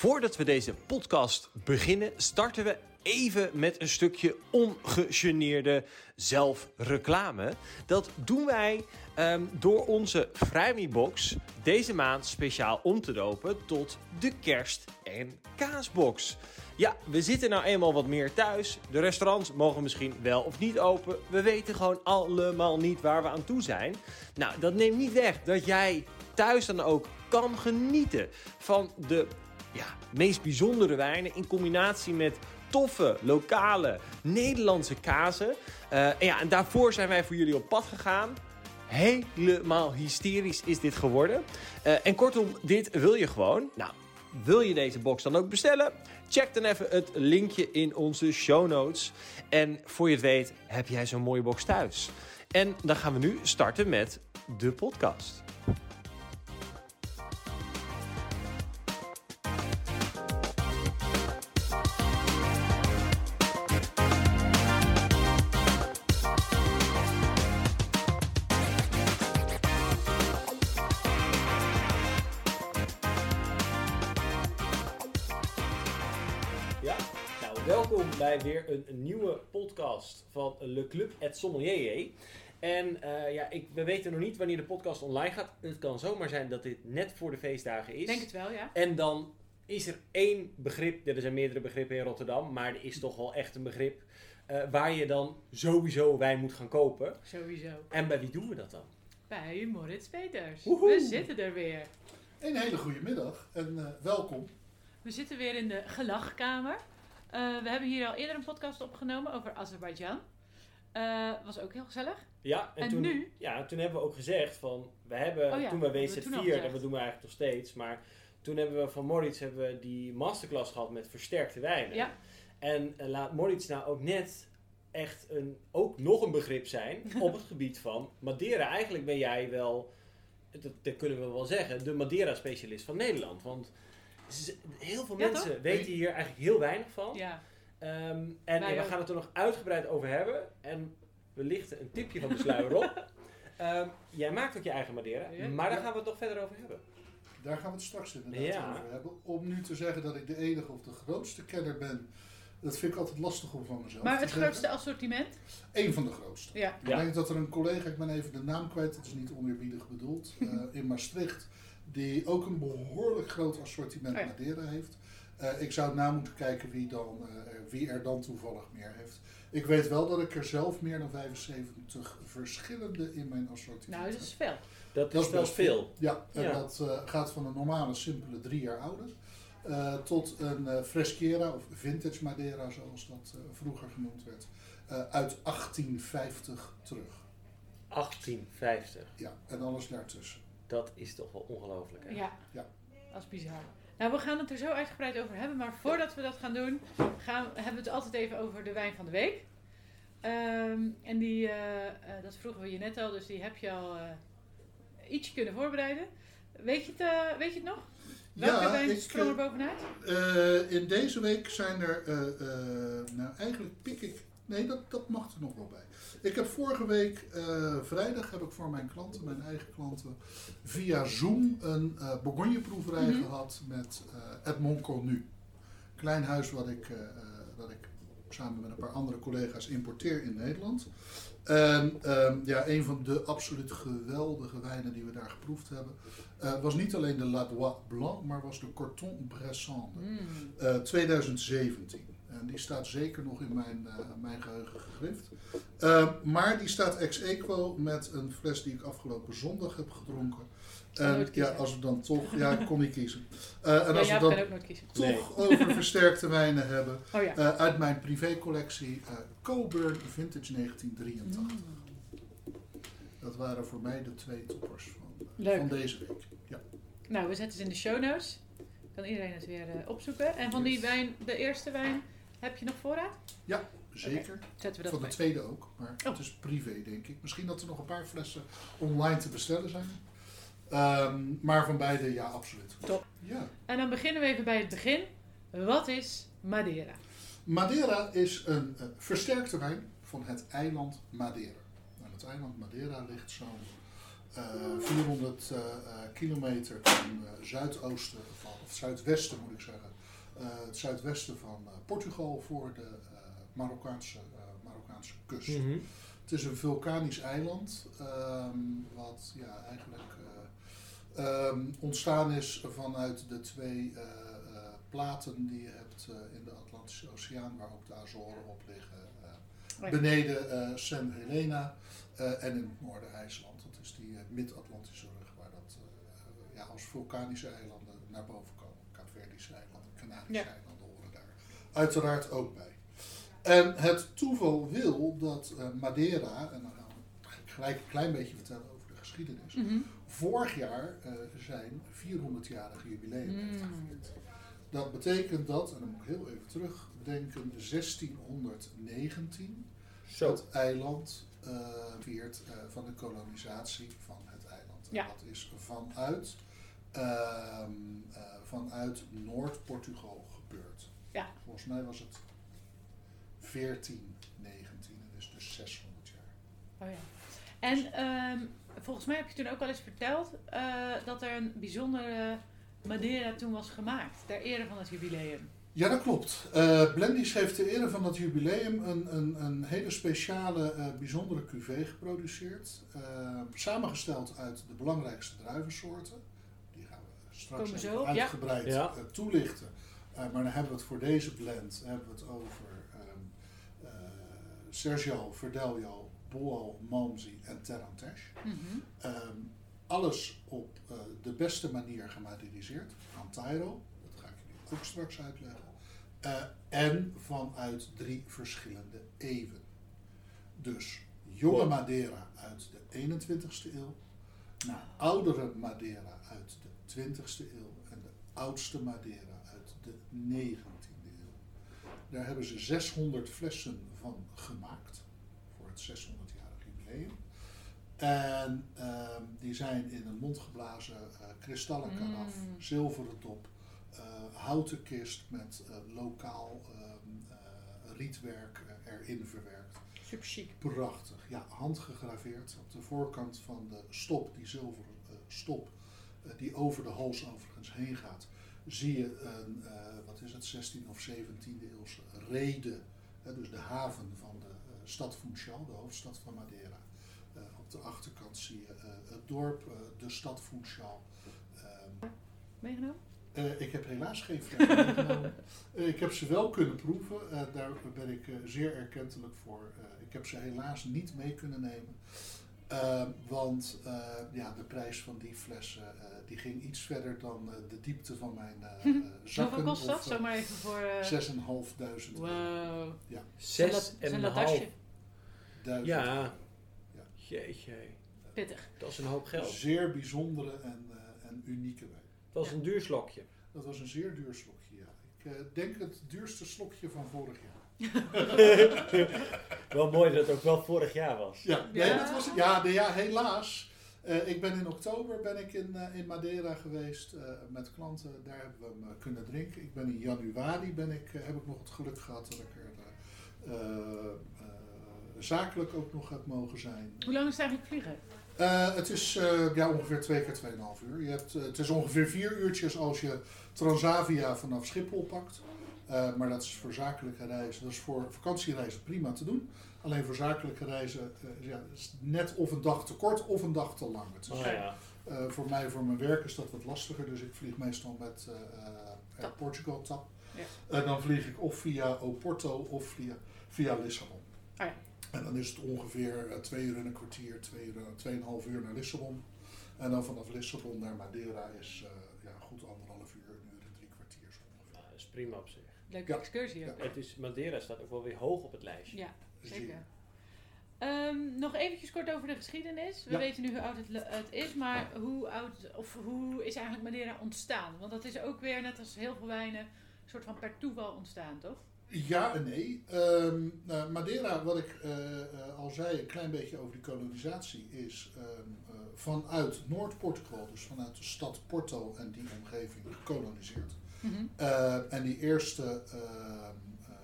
Voordat we deze podcast beginnen, starten we even met een stukje ongegeneerde zelfreclame. Dat doen wij ehm, door onze Vrijmibox deze maand speciaal om te dopen tot de kerst- en kaasbox. Ja, we zitten nou eenmaal wat meer thuis. De restaurants mogen misschien wel of niet open. We weten gewoon allemaal niet waar we aan toe zijn. Nou, dat neemt niet weg dat jij thuis dan ook kan genieten van de ja, meest bijzondere wijnen in combinatie met toffe, lokale, Nederlandse kazen. Uh, en, ja, en daarvoor zijn wij voor jullie op pad gegaan. Helemaal hysterisch is dit geworden. Uh, en kortom, dit wil je gewoon. Nou, wil je deze box dan ook bestellen? Check dan even het linkje in onze show notes. En voor je het weet, heb jij zo'n mooie box thuis. En dan gaan we nu starten met de podcast. Een, een nieuwe podcast van Le Club et Sommelier. En uh, ja, ik, we weten nog niet wanneer de podcast online gaat. Het kan zomaar zijn dat dit net voor de feestdagen is. Denk het wel, ja. En dan is er één begrip, er zijn meerdere begrippen in Rotterdam, maar er is toch wel echt een begrip uh, waar je dan sowieso wijn moet gaan kopen. Sowieso. En bij wie doen we dat dan? Bij Moritz Peters. Woehoe. We zitten er weer. Een hele goede middag en uh, welkom. We zitten weer in de gelachkamer. Uh, we hebben hier al eerder een podcast opgenomen over Azerbeidzjan. Uh, was ook heel gezellig. Ja, en, En toen, nu? Ja, toen hebben we ook gezegd van, we hebben, Oh ja, toen we hebben we toen al WZ4, gezegd. en dat doen we eigenlijk nog steeds, maar toen hebben we van Moritz hebben we die masterclass gehad met versterkte wijnen. Ja. En eh, laat Moritz nou ook net echt een, ook nog een begrip zijn op het gebied van Madeira. Eigenlijk ben jij wel, dat, dat kunnen we wel zeggen, de Madeira-specialist van Nederland. Want heel veel Ja, mensen toch? weten hier eigenlijk heel weinig van. Ja. Ehm, en we gaan het er nog uitgebreid over hebben. En we lichten een tipje van de sluier op. Ehm, jij maakt ook je eigen Madeira, Ja. maar daar Ja. gaan we het nog verder over hebben. Daar gaan we het straks inderdaad Ja. over hebben. Om nu te zeggen dat ik de enige of de grootste kenner ben, dat vind ik altijd lastig om van mezelf Maar te het zeggen. grootste assortiment? Eén van de grootste. Ja. Ik Ja. denk dat er een collega, ik ben even de naam kwijt, dat is niet oneerbiedig bedoeld, eh, in Maastricht, die ook een behoorlijk groot assortiment Oh ja. Madeira heeft. Eh, ik zou na moeten kijken wie, dan, eh, er- wie er dan toevallig meer heeft. Ik weet wel dat ik er zelf meer dan 75 verschillende in mijn assortiment Nou, dat heb. is veel. Dat, Dat is wel best veel. Ja, en Ja. dat eh, gaat van een normale, simpele drie jaar ouder eh, tot een eh, Freschiera of Vintage Madeira, zoals dat eh, vroeger genoemd werd, eh, uit 1850 terug. 1850. Ja, en alles daartussen. Dat is toch wel ongelooflijk. hè? Ja. Ja. Dat is bizar. Nou, we gaan het er zo uitgebreid over hebben. Maar voordat we dat gaan doen, gaan, hebben we het altijd even over de wijn van de week. Ehm, en die, eh, eh, dat vroegen we je net al, dus die heb je al eh, ietsje kunnen voorbereiden. Weet je het, weet je het nog? Welke wijn sprong er bovenuit? eh, in deze week zijn er, eh, eh, nou eigenlijk pik ik, nee dat, dat mag er nog wel bij. Ik heb vorige week, eh, vrijdag, heb ik voor mijn klanten, mijn eigen klanten, via Zoom een eh Bourgogne-proeverij Mhm. gehad met eh Edmond Connu. Klein huis wat ik, dat ik samen met een paar andere collega's importeer in Nederland. En ehm, ja, een van de absoluut geweldige wijnen die we daar geproefd hebben, was niet alleen de La Dois Blanc, maar was de Corton Bressande. Mm. Eh, 2017. En die staat zeker nog in mijn, eh, mijn geheugen gegrift. Eh, maar die staat ex equo met een fles die ik afgelopen zondag heb gedronken. En ja, als we dan toch, ja, ik kon niet kiezen. Eh, en Ja, als we dan kan ook nooit kiezen. toch over versterkte wijnen hebben, Oh ja. eh, uit mijn privécollectie eh Coburn Vintage 1983. Mm. Dat waren voor mij de twee toppers van, van deze week. Ja. Nou, we zetten ze in de show notes. Kan iedereen het weer eh, opzoeken. En van die wijn, de eerste wijn, heb je nog voorraad? Zeker. Zetten we dat Van de tweede ook, maar Oh. het is privé denk ik. Misschien dat er nog een paar flessen online te bestellen zijn. Ehm, maar van beide, ja, absoluut. Top. Ja. En dan beginnen we even bij het begin. Wat is Madeira? Madeira is een eh, versterkte wijn van het eiland Madeira. Nou, het eiland Madeira ligt zo'n eh, 400 eh, eh, kilometer ten zuidoosten van, of zuidwesten moet ik zeggen, het zuidwesten van eh, Portugal voor de eh, Marokkaanse, eh, Marokkaanse kust. Mhm. Het is een vulkanisch eiland, ehm, wat ja, eigenlijk eh, ehm, ontstaan is vanuit de twee eh, eh, platen die je hebt eh, in de Atlantische Oceaan, waar ook de Azoren op liggen. eh, beneden eh San Helena eh, en in het noorden IJsland. Dat is die eh, mid-Atlantische rug waar dat eh, ja, als vulkanische eilanden naar boven komen. Kaapverdische eilanden, Ja. horen daar uiteraard ook bij. En het toeval wil dat eh, Madeira, en dan gaan we gelijk een klein beetje vertellen over de geschiedenis, Mhm. vorig jaar eh, zijn 400-jarige jubileum heeft Mm. gevierd. Dat betekent dat, en dan moet ik heel even terugdenken, 1619 Zo. het eiland eh viert eh, van de kolonisatie van het eiland. En Ja. dat is vanuit, vanuit Noord-Portugal gebeurd. Ja. Volgens mij was het 1419, en is dus 600 jaar. Oh ja. En ehm, volgens mij heb je toen ook al eens verteld eh, dat er een bijzondere Madeira toen was gemaakt. Ter ere van het jubileum. Ja, dat klopt. Eh Blendies heeft ter ere van dat jubileum een, een, een hele speciale, eh, bijzondere cuvée geproduceerd. Eh, samengesteld uit de belangrijkste druivensoorten. Straks Komen we even zo uitgebreid Ja. eh, toelichten. Eh, maar dan hebben we het voor deze blend hebben we het over ehm, eh, Sergio, Verdelio, Boal, Malmsey en Terrantesh. Mhm. Ehm, alles op eh, de beste manier gemaderiseerd. Antairo, dat ga ik jullie ook straks uitleggen. Eh, en vanuit drie verschillende eeuwen. Dus jonge. Madeira uit de 21ste eeuw, naar oudere Madeira uit de 20ste eeuw en de oudste Madeira uit de 19e eeuw. Daar hebben ze 600 flessen van gemaakt voor het 600-jarig jubileum. En ehm, die zijn in een mondgeblazen eh kristallen karaf, Mm. zilveren top, eh, houten kist met eh, lokaal ehm, eh, rietwerk erin verwerkt. Super chic. Prachtig, ja, handgegraveerd. Op de voorkant van de stop, die zilveren stop, die over de hals overigens heen gaat, zie je een, eh, wat is het, 16 of 17e eeuwse rede. dus de haven van de eh, stad Funchal, de hoofdstad van Madeira. Eh, op de achterkant zie je eh, het dorp, eh, de stad Funchal. Ehm, Meegenomen? eh, ik heb helaas geen meegenomen. Eh, ik heb ze wel kunnen proeven. eh, daar ben ik eh, zeer erkentelijk voor. Eh, ik heb ze helaas niet mee kunnen nemen. Eh, want eh, ja, de prijs van die flessen eh, die ging iets verder dan eh, de diepte van mijn eh eh, zakken. Hoeveel kost dat? Zomaar even voor... eh 6.500 euro. wow. Zes en Zo'n een latasje. half. Duizend Ja. euro. Jeetje. Pittig. Dat is een hoop geld. Zeer bijzondere en, eh, en unieke wijn. Dat was een duur slokje. Dat was een zeer duur slokje, ja. Ik eh, denk het duurste slokje van vorig jaar. wel mooi dat het ook wel vorig jaar was. Ja, nee, Ja. dat was, ja, nee, ja helaas. Eh, ik ben in oktober ben ik in, eh, in Madeira geweest eh, met klanten. Daar hebben we hem kunnen drinken. Ik ben in januari ben ik, heb ik nog het geluk gehad dat ik er eh, eh, eh, zakelijk ook nog heb mogen zijn. Hoe lang is het eigenlijk vliegen? Eh, het is eh, ja, ongeveer twee keer 2,5 uur. Je hebt, het is ongeveer vier uurtjes als je Transavia vanaf Schiphol pakt. Eh, maar dat is voor zakelijke reizen, dat is voor vakantiereizen prima te doen. Alleen voor zakelijke reizen eh, ja, is net of een dag te kort of een dag te lang. Het is, Oh ja. eh, voor mij, voor mijn werk is dat wat lastiger. Dus ik vlieg meestal met eh, eh, Air. Portugal TAP. Ja. En dan vlieg ik of via Oporto of via, via Lissabon. Ah ja. En dan is het ongeveer twee uur en een kwartier, twee uur, en- tweeënhalf uur naar Lissabon. En dan vanaf Lissabon naar Madeira is eh, ja, goed anderhalf uur, een uur en drie kwartier zo ongeveer. Dat is prima op zich. Leuke Ja. excursie ook. Het is, Madeira staat ook wel weer hoog op het lijstje. Ja, zeker. Ehm, nog eventjes kort over de geschiedenis. We Ja. weten nu hoe oud het, is, maar hoe oud of hoe is eigenlijk Madeira ontstaan? Want dat is ook weer net als heel veel wijnen een soort van per toeval ontstaan, toch? Ja en nee. Ehm, nou, Madeira, wat ik eh, eh, al zei, een klein beetje over die kolonisatie, is ehm, eh, vanuit Noord-Portugal, dus vanuit de stad Porto en die omgeving, gekoloniseerd. Eh, en die eerste ehm, eh,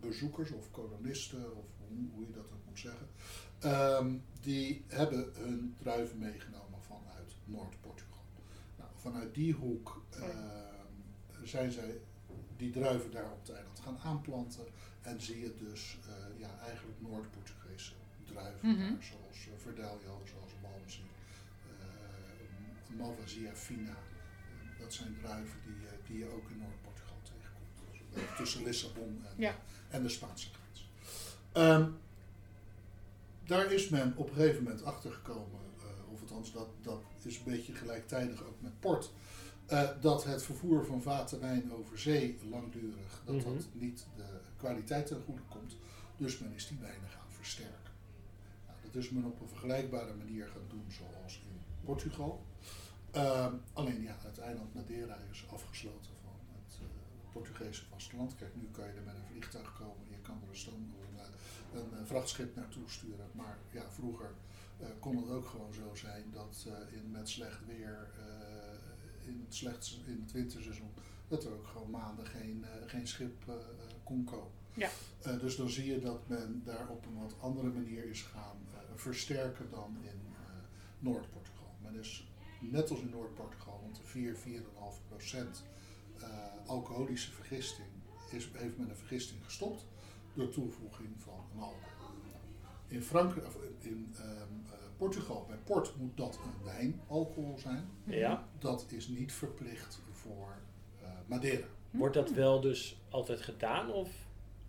bezoekers of kolonisten, of hoe, hoe je dat ook moet zeggen, Ehm, die hebben hun druiven meegenomen vanuit Noord-Portugal. Nou, vanuit die hoek ehm, zijn zij die druiven daar op het eiland gaan aanplanten. En zie je dus eh, ja, eigenlijk Noord-Portugese druiven Mhm. daar, zoals Verdelho, zoals Malvasia fina. Dat zijn druiven die, uh, die je ook in Noord-Portugal tegenkomt. Tussen Lissabon en, Ja. en de Spaanse grens. Ehm, daar is men op een gegeven moment achtergekomen, uh, of althans dat, dat is een beetje gelijktijdig ook met port, uh, dat het vervoer van vaten wijn over zee langdurig, dat Mhm. dat niet de kwaliteit ten goede komt. Dus men is die wijnen gaan versterken. Nou, dat is men op een vergelijkbare manier gaan doen zoals in Portugal. Uh, alleen ja, het eiland Madeira is afgesloten van het uh, Portugese vasteland. Kijk, nu kan je er met een vliegtuig komen, je kan er een, eh, een, een vrachtschip naartoe sturen. Maar ja, vroeger uh, kon het ook gewoon zo zijn dat in, met slecht weer, in, het slecht, in het winterseizoen, dat er ook gewoon maanden geen, geen schip kon komen. Ja. Dus dan zie je dat men daar op een wat andere manier is gaan versterken dan in Noord-Portugal. Men is net als in Noord-Portugal de 4, 4,5 procent uh, alcoholische vergisting, is, heeft men een vergisting gestopt door toevoeging van een alcohol. In, Frankrijk, in um, Portugal, bij port moet dat een wijnalcohol zijn. Ja. Dat is niet verplicht voor Madeira. Wordt dat wel dus altijd gedaan? Of?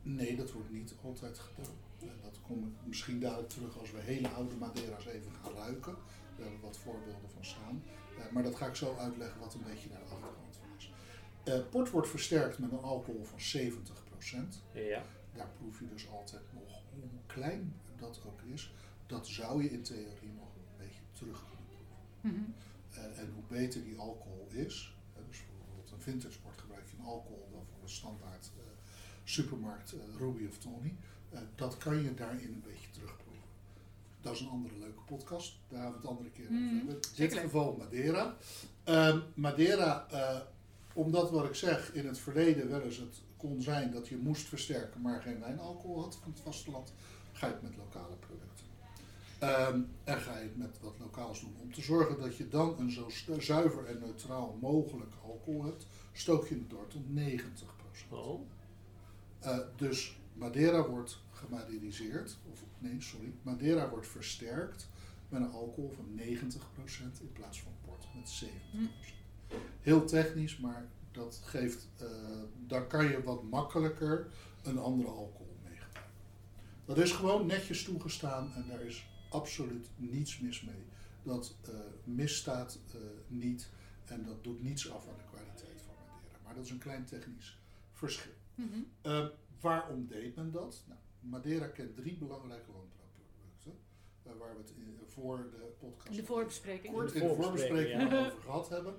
Nee, dat wordt niet altijd gedaan. Dat kom ik misschien dadelijk terug als we hele oude Madeira's even gaan ruiken. Daar hebben we wat voorbeelden van staan. Uh, maar dat ga ik zo uitleggen wat een beetje naar de achtergrond van is. Uh, port wordt versterkt met een alcohol van 70%. Ja. Daar proef je dus altijd nog hoe klein dat ook is. Dat zou je in theorie nog een beetje terug kunnen proeven. Mm -hmm. uh, en hoe beter die alcohol is, dus bijvoorbeeld een vintage port gebruik je een alcohol dan voor de standaard uh, supermarkt uh, Ruby of Tony. Uh, dat kan je daarin een beetje terugproeven. Dat is een andere leuke podcast. Daar gaan we het andere keer over Mm, hebben. In dit geval Madeira. Uh, Madeira, uh, omdat wat ik zeg, in het verleden wel eens het kon zijn dat je moest versterken, maar geen wijnalcohol had van het vasteland, ga je het met lokale producten. Um, en ga je het met wat lokaals doen. Om te zorgen dat je dan een zo zuiver en neutraal mogelijk alcohol hebt, stook je het door tot 90%. Oh. Uh, dus Madeira wordt gemaderiseerd, of nee, sorry, Madeira wordt versterkt met een alcohol van 90% in plaats van port met 70%. Heel technisch, maar dat geeft, uh, daar kan je wat makkelijker een andere alcohol mee gebruiken. Dat is gewoon netjes toegestaan en daar is absoluut niets mis mee. Dat uh, misstaat uh, niet en dat doet niets af aan de kwaliteit van Madeira. Maar dat is een klein technisch verschil. Mm -hmm. uh, waarom deed men dat? Nou, Madeira kent drie belangrijke landbouwproducten. Uh, waar we het in, voor de podcast in de voorbespreking, kort in de voorbespreking ja. over gehad hebben.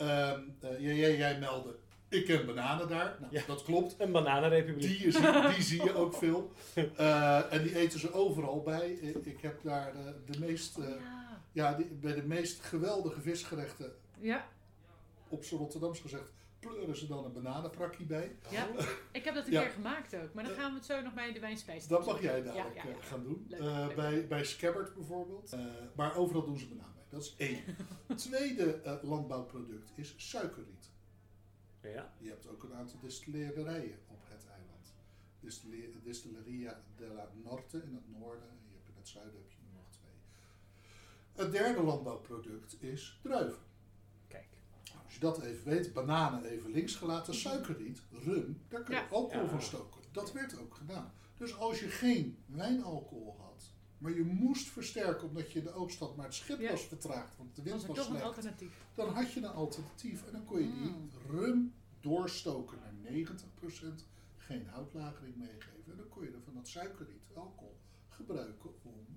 Um, uh, jij, jij meldde, ik ken bananen daar. Nou, ja. dat klopt. Een bananenrepubliek. Die, zie, die zie je ook veel. Uh, en die eten ze overal bij. Ik heb daar de, de meest, oh, ja. ja die, bij de meest geweldige visgerechten ja. op z'n Rotterdams gezegd pleuren ze dan een bananenprakkie bij. Ja, ik heb dat een Ja. keer gemaakt ook. Maar dan gaan we het zo nog bij de wijnspijs Dat mag jij dadelijk Ja, ja, ja. eh, gaan doen. Leuk, Eh, leuk. bij, bij Scabbard bijvoorbeeld. Eh, maar overal doen ze banaan bij. Dat is één. Tweede landbouwproduct is suikerriet. Ja. Je hebt ook een aantal distillerijen op het eiland. Distille- Distilleria della Norte in het noorden. En je hebt in het zuiden heb je er nog twee. Het derde landbouwproduct is druiven. Als je dat even weet, bananen even links gelaten, suikerriet, rum, daar kun je Ja. alcohol Ja. van stoken. Dat werd ook gedaan. Dus als je geen wijnalcohol had, maar je moest versterken omdat je de oogst had, maar het schip Ja. was vertraagd, want de wind was toch een slecht, alternatief. dan had je een alternatief en dan kon je die Mm. rum doorstoken naar 90%, geen houtlagering meegeven en dan kon je er van dat suikerriet, alcohol, gebruiken om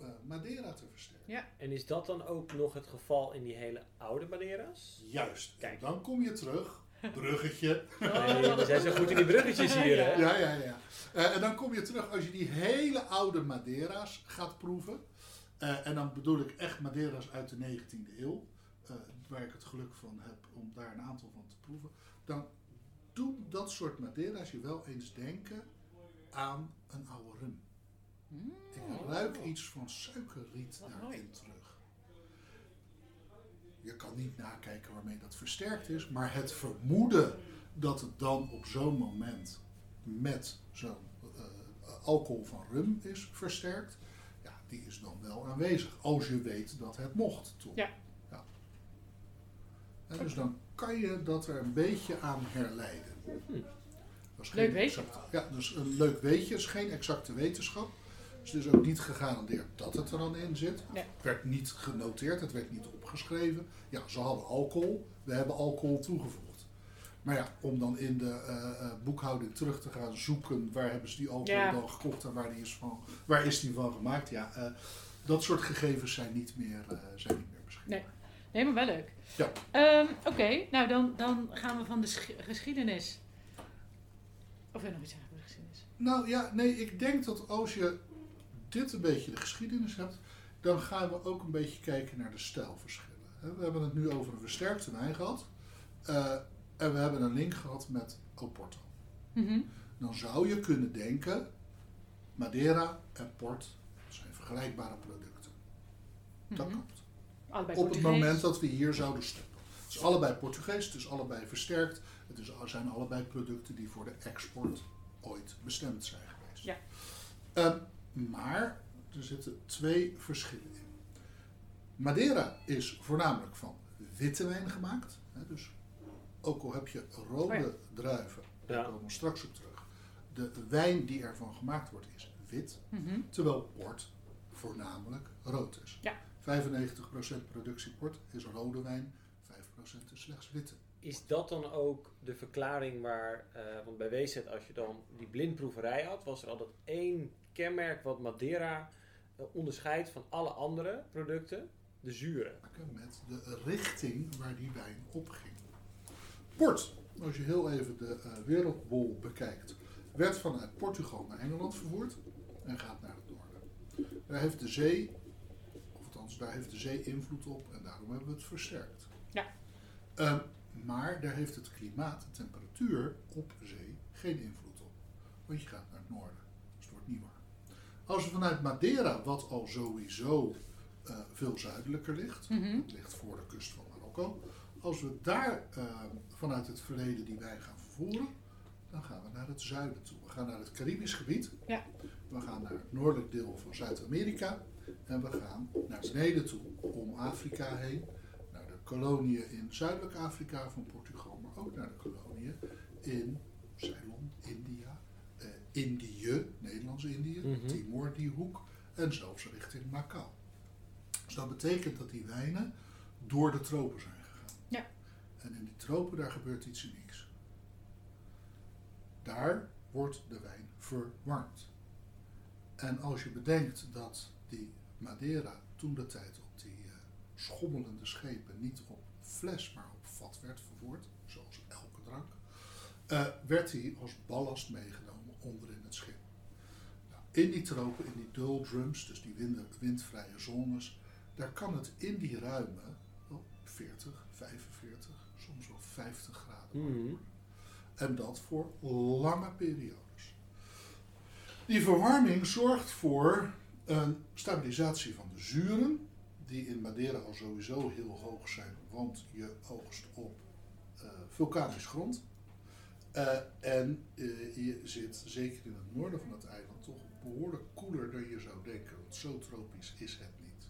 eh, Madeira te versterken. Ja. En is dat dan ook nog het geval in die hele oude Madeira's? Juist. Kijk. Dan kom je terug, bruggetje. Nee, we zijn zo goed in die bruggetjes hier, hè? Ja, ja, ja. Eh, en dan kom je terug als je die hele oude Madeira's gaat proeven. Eh, en dan bedoel ik echt Madeira's uit de 19e eeuw. eh, waar ik het geluk van heb om daar een aantal van te proeven. Dan doen dat soort Madeira's je wel eens denken aan een oude rum. Mm. Ik ruik iets van suikerriet Wat daarin mooi. terug. Je kan niet nakijken waarmee dat versterkt is, maar het vermoeden dat het dan op zo'n moment met zo'n eh, alcohol van rum is versterkt, ja, die is dan wel aanwezig. Als je weet dat het mocht toen. Ja. Ja. En dus dan kan je dat er een beetje aan herleiden. Dat is geen Leuk weetje. exacte- Ja, dus een leuk weetje is geen exacte wetenschap. Dus is ook niet gegarandeerd dat het er dan in zit. Nee. Het werd niet genoteerd, het werd niet opgeschreven. Ja, ze hadden alcohol, we hebben alcohol toegevoegd. Maar ja, om dan in de eh, eh, boekhouding terug te gaan zoeken waar hebben ze die alcohol Ja. dan gekocht en waar, die is van, waar is die van gemaakt. Ja, eh, dat soort gegevens zijn niet meer, zijn niet meer beschikbaar. Nee, maar wel leuk. Ja. Ehm, Oké, nou dan, dan gaan we van de schi- geschiedenis. Of wil je nog iets zeggen over de geschiedenis? Nou ja, nee, ik denk dat als je dit een beetje de geschiedenis hebt, dan gaan we ook een beetje kijken naar de stijlverschillen. We hebben het nu over een versterkte wijn gehad. eh, en we hebben een link gehad met Oporto. Mhm. Dan zou je kunnen denken, Madeira en Port zijn vergelijkbare producten. Dat Mhm. klopt. Allebei Op het moment dat we hier zouden stemmen. Het is allebei Portugees, het is allebei versterkt. Het is, zijn allebei producten die voor de export ooit bestemd zijn geweest. Ja. Ehm, maar er zitten twee verschillen in. Madeira is voornamelijk van witte wijn gemaakt. Hè, dus ook al heb je rode Oh ja. druiven, daar Ja. komen we straks op terug. De wijn die ervan gemaakt wordt is wit. Mhm. Terwijl port voornamelijk rood is. Ja. 95% productie port is rode wijn, 5% is slechts witte. Is dat dan ook de verklaring waar, eh, want bij WZ als je dan die blindproeverij had, was er altijd één kenmerk wat Madeira eh, onderscheidt van alle andere producten, de zuren. Met de richting waar die wijn op ging. Port, als je heel even de eh, wereldbol bekijkt, werd vanuit Portugal naar Engeland vervoerd en gaat naar het noorden. Daar heeft de zee, of althans daar heeft de zee invloed op en daarom hebben we het versterkt. Ja. Ehm, maar daar heeft het klimaat, de temperatuur op zee geen invloed op. Want je gaat naar het noorden, dus het wordt niet warm. Als we vanuit Madeira, wat al sowieso eh, veel zuidelijker ligt, Mhm. het ligt voor de kust van Marokko. Als we daar eh, vanuit het verleden die wijn gaan vervoeren, dan gaan we naar het zuiden toe. We gaan naar het Caribisch gebied. Ja. We gaan naar het noordelijk deel van Zuid-Amerika. En we gaan naar beneden toe, om Afrika heen. Naar de koloniën in zuidelijk Afrika van Portugal, maar ook naar de koloniën in Ceylon, India, Indië, Nederlands-Indië, Mhm. Timor, die hoek. En zelfs richting Macau. Dus dat betekent dat die wijnen door de tropen zijn gegaan. Ja. En in die tropen, daar gebeurt iets unieks. Daar wordt de wijn verwarmd. En als je bedenkt dat die Madeira toen de tijd op die eh, schommelende schepen niet op fles, maar op vat werd vervoerd, zoals elke drank, eh, werd die als ballast meegenomen onderin het schip. Nou, in die tropen, in die doldrums, dus die wind- windvrije zones, daar kan het in die ruime wel 40, 45, soms wel 50 graden Mhm. En dat voor lange periodes. Die verwarming zorgt voor een stabilisatie van de zuren, die in Madeira al sowieso heel hoog zijn, want je oogst op eh, vulkanisch grond. Eh, en eh, je zit zeker in het noorden van het eiland toch behoorlijk koeler dan je zou denken, want zo tropisch is het niet.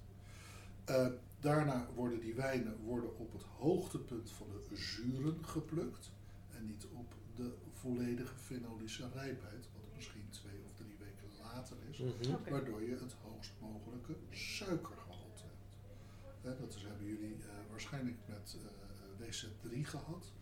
Eh, daarna worden die wijnen worden op het hoogtepunt van de zuren geplukt en niet op de volledige fenolische rijpheid, wat misschien twee of drie weken later is, Mhm. Waardoor je het hoogst mogelijke suikergehalte hebt. Hè, dat is, hebben jullie eh, waarschijnlijk met eh, WZ3 gehad.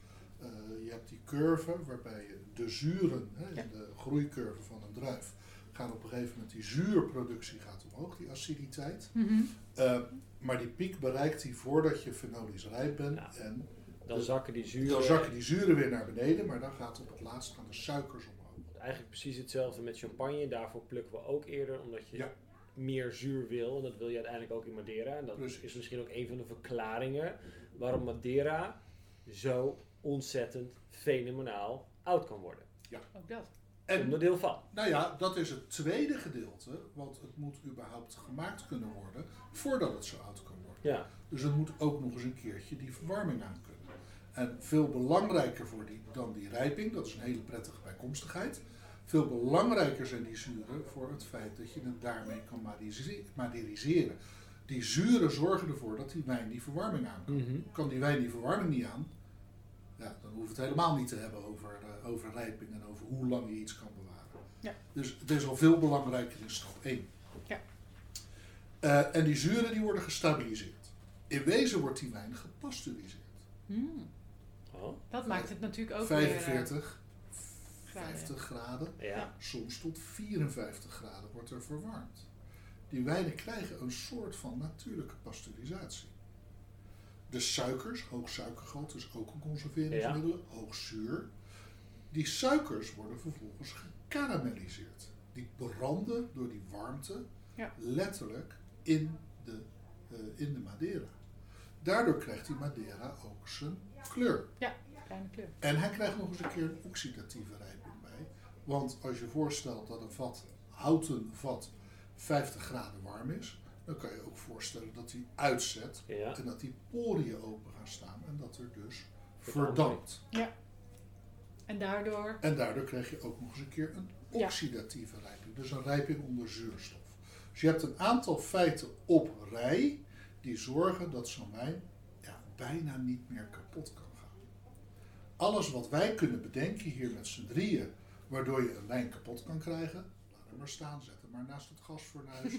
Eh, je hebt die curve waarbij je de zuren, hè, Ja. de groeicurve van een druif, gaan op een gegeven moment die zuurproductie gaat omhoog, die aciditeit. Mhm. Eh, maar die piek bereikt hij voordat je fenolisch rijp bent. Ja. En Dan zakken die zuren. dan zakken die zuren weer naar beneden, maar dan gaat op het laatst gaan de suikers omhoog. Eigenlijk precies hetzelfde met champagne. Daarvoor plukken we ook eerder, omdat je Ja. meer zuur wil. En dat wil je uiteindelijk ook in Madeira. En dat Precies. is misschien ook een van de verklaringen waarom Madeira zo ontzettend fenomenaal oud kan worden. Ook dat. En Onderdeel van. nou ja, dat is het tweede gedeelte, want het moet überhaupt gemaakt kunnen worden voordat het zo oud kan worden. Ja. Dus het moet ook nog eens een keertje die verwarming aan kunnen. En veel belangrijker voor die, dan die rijping, dat is een hele prettige bijkomstigheid. Veel belangrijker zijn die zuren voor het feit dat je het daarmee kan maderiseren. Die zuren zorgen ervoor dat die wijn die verwarming aan kan. Mhm. Kan die wijn die verwarming niet aan, ja, dan hoeven we het helemaal niet te hebben over, eh, over rijping en over hoe lang je iets kan bewaren. Ja. Dus het is al veel belangrijker in stap 1. Ja. Eh, en die zuren die worden gestabiliseerd. In wezen wordt die wijn gepasteuriseerd. Hmm. Oh, Dat maakt het natuurlijk ook weer... 45, eh, graden. 50 graden, ja. soms tot 54 graden wordt er verwarmd. Die wijnen krijgen een soort van natuurlijke pasteurisatie. De suikers, hoog suikergehalte is ook een conserveringsmiddel, hoog zuur. Die suikers worden vervolgens gekarameliseerd. Die branden door die warmte Ja. letterlijk in de, eh, in de Madeira. Daardoor krijgt die Madeira ook zijn kleur. Kleine kleur. En hij krijgt nog eens een keer een oxidatieve rijping bij. Want als je voorstelt dat een vat, houten vat, 50 graden warm is, dan kan je ook voorstellen dat hij uitzet Ja. en dat die poriën open gaan staan en dat er dus Verdampt. verdampt. En daardoor... En daardoor krijg je ook nog eens een keer een Ja. oxidatieve rijping, dus een rijping onder zuurstof. Dus je hebt een aantal feiten op rij die zorgen dat zo'n wijn ja, bijna niet meer kapot kan gaan. Alles wat wij kunnen bedenken hier met z'n drieën, waardoor je een wijn kapot kan krijgen, laat hem maar staan, zet hem maar naast het gasfornuis.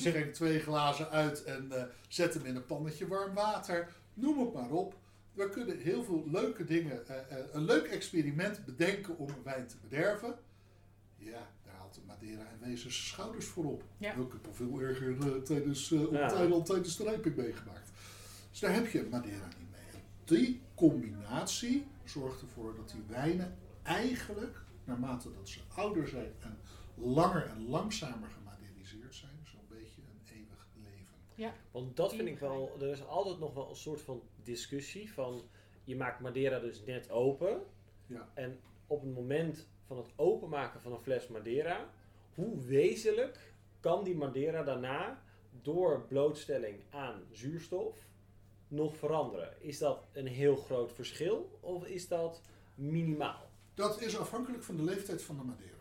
Schenk twee glazen uit en eh, zet hem in een pannetje warm water. Noem het maar op. We kunnen heel veel leuke dingen, eh, eh, een leuk experiment bedenken om een wijn te bederven. Ja, daar haalt de Madeira en wezen zijn schouders voor op. Ja. Ik heb al veel erger tijdens, eh, op Ja. het eiland tijdens de rijping meegemaakt. Dus daar heb je Madeira niet mee. En die combinatie zorgt ervoor dat die wijnen eigenlijk, naarmate dat ze ouder zijn en langer en langzamer gemaderiseerd zijn, zo'n beetje een eeuwig leven. Want dat vind ik wel, er is altijd nog wel een soort van discussie van, je maakt Madeira dus net open. Ja. En op het moment van het openmaken van een fles Madeira, hoe wezenlijk kan die Madeira daarna door blootstelling aan zuurstof nog veranderen? Is dat een heel groot verschil of is dat minimaal? Dat is afhankelijk van de leeftijd van de Madeira.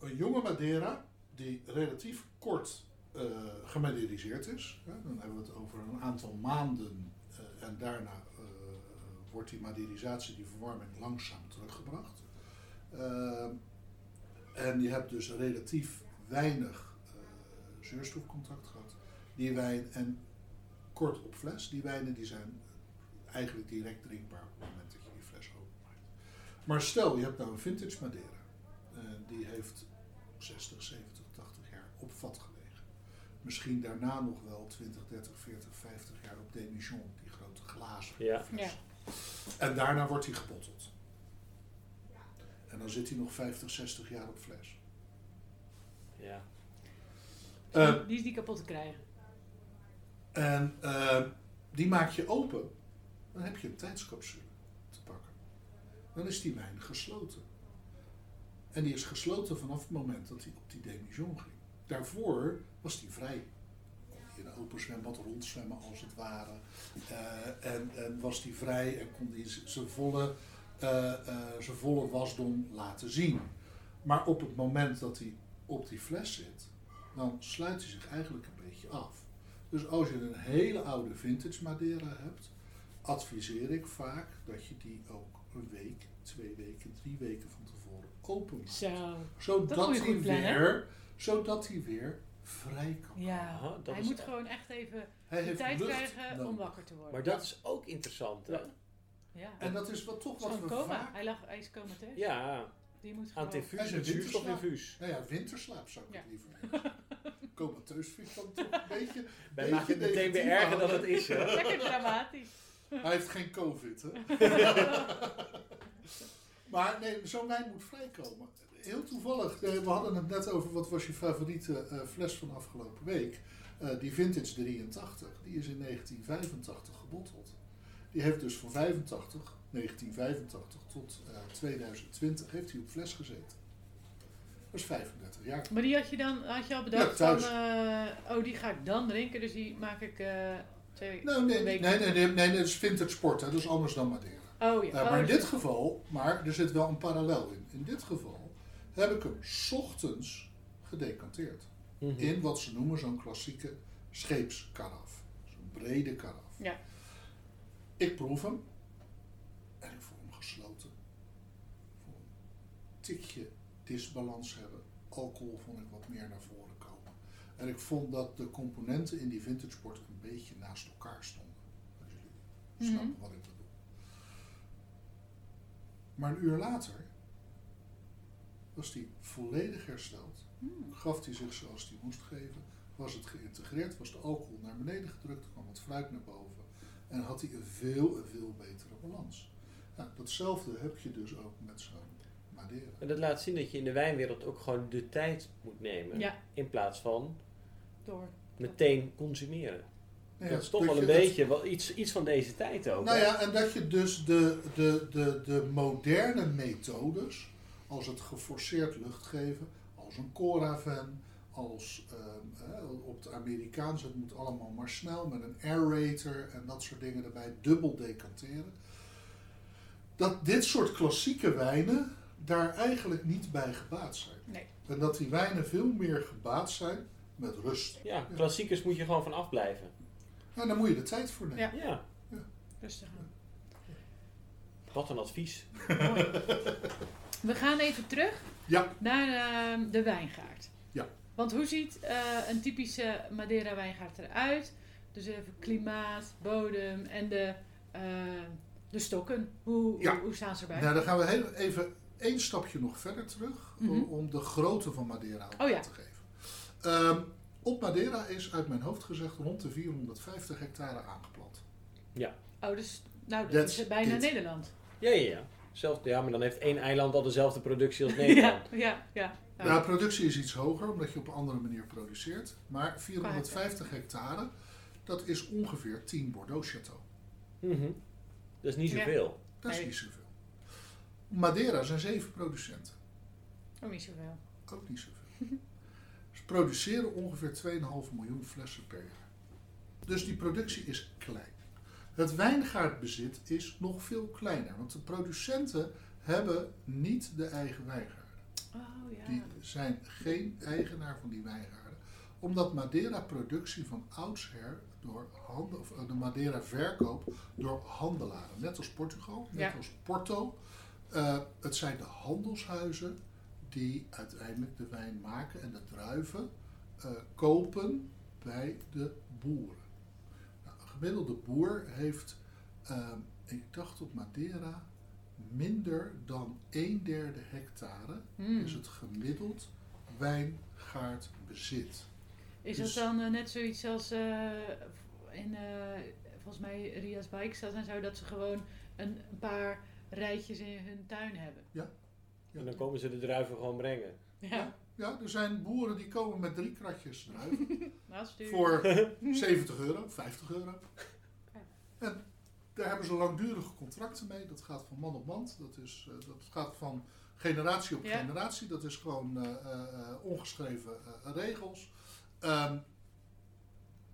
Een jonge Madeira die relatief kort gemaderiseerd is, dan hebben we het over een aantal maanden eh, en daarna eh, wordt die maderisatie, die verwarming, langzaam teruggebracht. En je hebt dus relatief weinig zuurstofcontact gehad. Die wijn, en kort op fles, die wijnen die zijn eigenlijk direct drinkbaar op het moment dat je die fles openmaakt. Maar stel, je hebt nou een vintage Madeira. En die heeft 60, 70, 80 jaar op vat gelegen. Misschien daarna nog wel 20, 30, 40, 50 jaar op demijon, die grote glazen Ja. fles. En daarna wordt hij gebotteld. En dan zit hij nog 50, 60 jaar op fles. Ja. Eh, die is niet kapot te krijgen. En eh, die maak je open. Dan heb je een tijdscapsule te pakken. Dan is die wijn gesloten. En die is gesloten vanaf het moment dat hij op die demijon ging. Daarvoor was die vrij. Hij in een open zwembad rondzwemmen als het ware. Eh, en, en was die vrij en kon hij zijn volle, eh, eh, zijn volle wasdom laten zien. Maar op het moment dat hij op die fles zit, dan sluit hij zich eigenlijk een beetje af. Dus als je een hele oude vintage Madeira hebt, adviseer ik vaak dat je die ook een week, twee weken, drie weken van tevoren open maakt. Zo. Dat Zodat je hij weer, zodat hij weer vrij kan. Ja. Aha, dat Hij is- moet gewoon echt even Hij de tijd krijgen nodig. om wakker te worden. Maar dat is ook interessant, hè? Ja. Ja. En dat is wat toch wat Zo'n we coma. vaak... Hij, lag, hij is comateus. Ja, Die moet aan gewoon... Hij infuus, is een zuurstofinfuus. Nou ja, winterslaap zou ik Ja. het liever. Comateus vind ik dan toch een beetje... Wij maken het meteen weer erger dan het is, hè? Lekker dramatisch. Hij heeft geen covid, hè? maar nee, zo'n wijn moet vrijkomen. Heel toevallig, eh, we hadden het net over wat was je favoriete eh, fles van afgelopen week. Eh, die Vintage 83, die is in 1985 gebotteld. Die heeft dus van 85, 1985 tot eh, 2020 heeft hij op fles gezeten. Dat is 35 jaar. Maar die had je dan had je al bedacht Ja, van, oh die ga ik dan drinken, dus die maak ik twee Nou, nee, nee, week. nee, nee, nee, dat is vintage sport, hè, dat is anders dan Madeira. Oh ja. Eh, oh, maar in dus- dit geval, maar er zit wel een parallel in. In dit geval heb ik hem 's ochtends gedecanteerd. Mhm. In wat ze noemen zo'n klassieke scheepskaraf. Zo'n brede karaf. Ja. Ik proef hem en ik voel hem gesloten. Ik voel een tikje disbalans hebben. Alcohol vond ik wat meer naar voren komen. En ik vond dat de componenten in die vintage sport een beetje naast elkaar stonden. Als jullie Mhm. snappen wat ik bedoel. Maar een uur later was die volledig hersteld. Hmm. Gaf hij zich zoals hij moest geven. Was het geïntegreerd, was de alcohol naar beneden gedrukt, kwam het fruit naar boven. En had hij een veel, een veel betere balans. Nou, datzelfde heb je dus ook met zo'n Madeira. En dat laat zien dat je in de wijnwereld ook gewoon de tijd moet nemen. Ja, In plaats van door. meteen consumeren. Nou dat is toch wel een beetje wel iets, iets van deze tijd ook. Nou hè? ja, en dat je dus de, de, de, de moderne methodes, als het geforceerd luchtgeven, als een Coravan, als eh, op het Amerikaans, het moet allemaal maar snel met een aerator en dat soort dingen erbij, dubbel decanteren. Dat dit soort klassieke wijnen daar eigenlijk niet bij gebaat zijn. Nee. En dat die wijnen veel meer gebaat zijn met rust. Ja, klassiekers moet je gewoon van afblijven. En daar moet je de tijd voor nemen. Ja. Ja, Rustig aan. wat een advies. Mooi. We gaan even terug Ja. naar ehm, de wijngaard. Ja. Want hoe ziet eh, een typische Madeira wijngaard eruit? Dus even klimaat, bodem en de, eh, de stokken. Hoe, Ja. hoe, hoe staan ze erbij? Nou, dan gaan we heel even één stapje nog verder terug om- Mhm. om de grootte van Madeira ook Oh ja. te geven. Ehm, op Madeira is uit mijn hoofd gezegd rond de 450 hectare aangeplant. Oh, dus nou, dat That's is bijna it. Nederland. Ja, ja, ja. Zelfde, ja, maar dan heeft één eiland al dezelfde productie als Ja, Nederland. ja, ja. ja. Nou, productie is iets hoger omdat je op een andere manier produceert. Maar 450 hectare, dat is ongeveer 10 Bordeaux Chateau. Mhm. Dat is niet Ja. zoveel. Dat is Nee. niet zoveel. Madeira zijn zeven producenten. Ook niet zoveel. Ook niet zoveel. Produceren ongeveer 2,5 miljoen flessen per jaar. Dus die productie is klein. Het wijngaardbezit is nog veel kleiner, want de producenten hebben niet de eigen wijngaarden. Oh ja. Die zijn geen eigenaar van die wijngaarden, omdat Madeira productie van oudsher door handen, of eh, de Madeira verkoop door handelaren, net als Portugal, net Ja. als Porto. Eh, het zijn de handelshuizen die uiteindelijk de wijn maken en de druiven eh, kopen bij de boeren. Nou, een gemiddelde boer heeft, eh, ik dacht op Madeira, minder dan een derde hectare Hmm. is het gemiddeld wijngaardbezit. Is Dus- dat dan eh, net zoiets als in, volgens mij Ria's Bikestad en zo, dat ze gewoon een, paar rijtjes in hun tuin hebben? En dan komen ze de druiven gewoon brengen. Ja, Ja, er zijn boeren die komen met drie kratjes druiven nou stuur. voor 70 euro, 50 euro. En daar hebben ze langdurige contracten mee. Dat gaat van man op man. Dat, is, eh, dat gaat van generatie op Ja. generatie. Dat is gewoon eh, eh, eh, ongeschreven eh, regels. Ehm,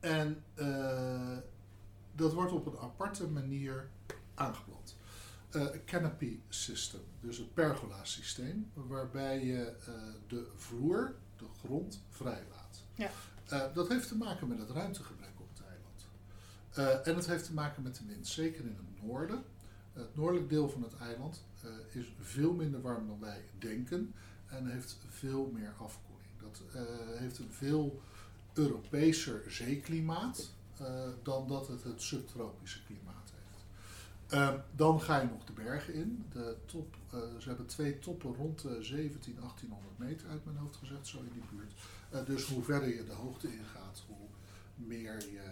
en eh, dat wordt op een aparte manier aangeplant. Eh, canopy system, dus het pergola systeem, waarbij je eh, de vloer, de grond, vrijlaat. Ja. Eh, dat heeft te maken met het ruimtegebrek op het eiland. En het heeft te maken met de wind, zeker in het noorden. Het noordelijk deel van het eiland is veel minder warm dan wij denken en heeft veel meer afkoeling. Dat heeft een veel Europeeser zeeklimaat dan dat het het subtropische klimaat heeft. Eh, dan ga je nog de bergen in. De top, eh, ze hebben twee toppen rond de 17, 1800 meter uit mijn hoofd gezegd, zo in die buurt. Eh, dus hoe verder je de hoogte ingaat, hoe meer je eh,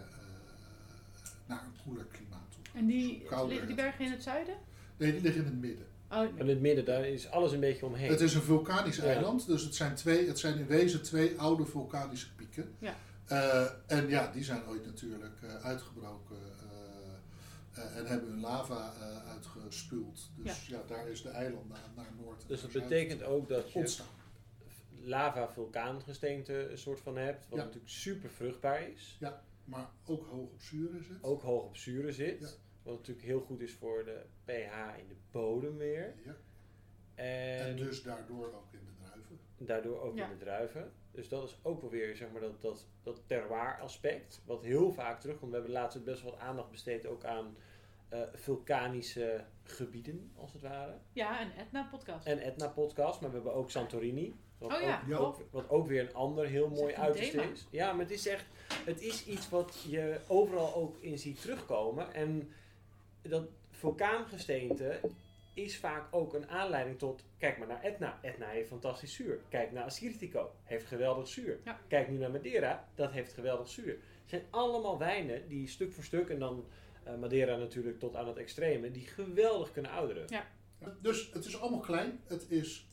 naar een koeler klimaat toe gaat. En die, liggen die bergen in het zuiden? Nee, die liggen in het midden. Oh, In het midden, daar is alles een beetje omheen. Het is een vulkanisch Ja. eiland, dus het zijn, twee, het zijn in wezen twee oude vulkanische pieken. Ja. Eh, en ja, die zijn ooit natuurlijk eh, uitgebroken eh, en hebben hun lava eh, uitgespuwd. Dus ja. daar is de eiland naar, naar noord. Dus dat betekent ook dat je ontstaan. lava-vulkaangesteente een soort van hebt. Wat Ja. natuurlijk super vruchtbaar is. Maar ook hoog op zuren zit. Ook hoog op zuren zit. Ja. Wat natuurlijk heel goed is voor de pH in de bodem weer. Ja. En, En dus daardoor ook in. Daardoor ook Ja. in de druiven. Dus dat is ook wel weer zeg maar, dat, dat, dat terroir aspect. Wat heel vaak terugkomt. We hebben laatst best wel wat aandacht besteed ook aan eh, vulkanische gebieden, als het ware. Ja, een Etna-podcast. En Etna podcast, maar we hebben ook Santorini. Wat, Oh ja, ook, wat ook weer een ander heel mooi echt een uiterst thema. is. Ja, maar het is echt, het is iets wat je overal ook in ziet terugkomen. En dat vulkaangesteente is vaak ook een aanleiding tot, kijk maar naar Etna. Etna heeft fantastisch zuur. Kijk naar Assyrtiko, heeft geweldig zuur. Ja. Kijk nu naar Madeira, dat heeft geweldig zuur. Het zijn allemaal wijnen die stuk voor stuk, en dan eh, Madeira natuurlijk tot aan het extreme, die geweldig kunnen ouderen. Ja, Dus het is allemaal klein. Het is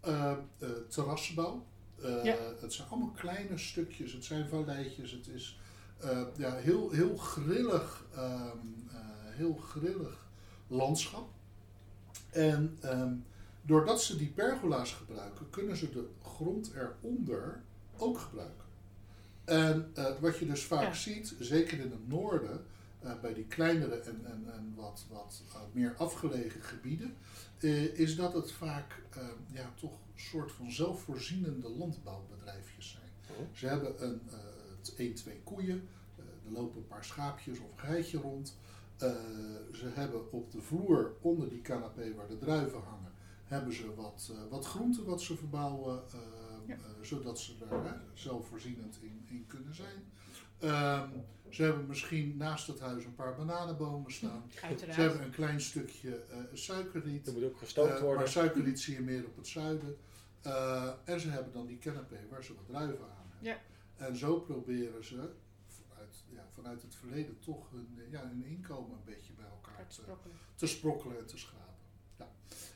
eh, eh, terrassenbouw. Eh, Ja. Het zijn allemaal kleine stukjes. Het zijn valleitjes. Het is eh, ja, heel, heel grillig, ehm, eh, heel grillig landschap. En ehm, doordat ze die pergola's gebruiken, kunnen ze de grond eronder ook gebruiken. En eh, wat je dus vaak Ja. ziet, zeker in het noorden, eh, bij die kleinere en, en, en wat, wat eh, meer afgelegen gebieden, eh, is dat het vaak eh, ja, toch een soort van zelfvoorzienende landbouwbedrijfjes zijn. Oh. Ze hebben een, eh, het 1, 2 koeien, eh, er lopen een paar schaapjes of een geitje rond. Eh, ze hebben op de vloer onder die canapé waar de druiven hangen, hebben ze wat, eh, wat groenten wat ze verbouwen, eh, Ja. zodat ze daar hè, zelfvoorzienend in, in kunnen zijn. Ehm, ze hebben misschien naast het huis een paar bananenbomen staan. Uiteraard. Ze hebben een klein stukje eh suikerriet. Er moet ook gestookt worden. maar suikerriet zie je meer op het zuiden. Eh, en ze hebben dan die canapé waar ze wat druiven aan hebben. Ja. En zo proberen ze vanuit, het verleden toch hun, eh, ja, hun inkomen een beetje bij elkaar te, sprokkelen. te sprokkelen en te schrapen. Ja.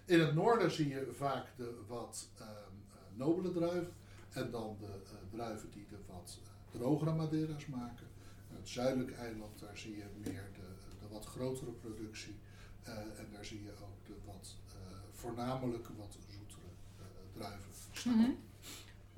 In het noorden zie je vaak de wat ehm, eh, nobele druiven. En dan de eh, druiven die de wat drogere Madeira's maken. En het zuidelijke eiland, daar zie je meer de, de wat grotere productie. Eh, en daar zie je ook de wat eh, voornamelijk wat zoetere eh, druiven staan. Mhm.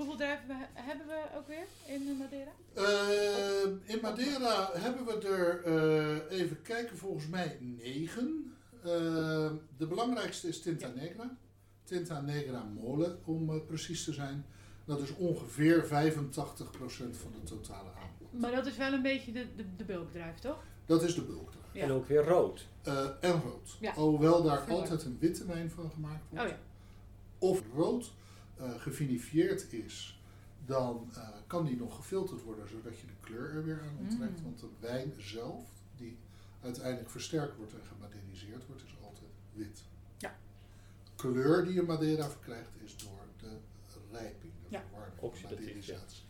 Hoeveel druiven hebben we ook weer in Madeira? Eh, in Madeira hebben we er, eh, even kijken, volgens mij negen. Eh, de belangrijkste is Tinta. Negra. Tinta Negra Mole, om precies te zijn. Dat is ongeveer 85% van de totale aanbod. Maar dat is wel een beetje de, de, de bulkdruif, toch? Dat is de bulkdruif. Ja. En ook weer rood. Eh, en rood. Ja. Alhoewel daar altijd een witte wijn van gemaakt wordt. Oh ja. Of rood gevinifieerd is, dan eh, kan die nog gefilterd worden zodat je de kleur er weer aan onttrekt. Mm. Want de wijn zelf, die uiteindelijk versterkt wordt en gemaderiseerd wordt, is altijd wit. Ja. Kleur die je Madeira verkrijgt is door de rijping, de Ja. verwarming, Oxidatief, de maderisatie.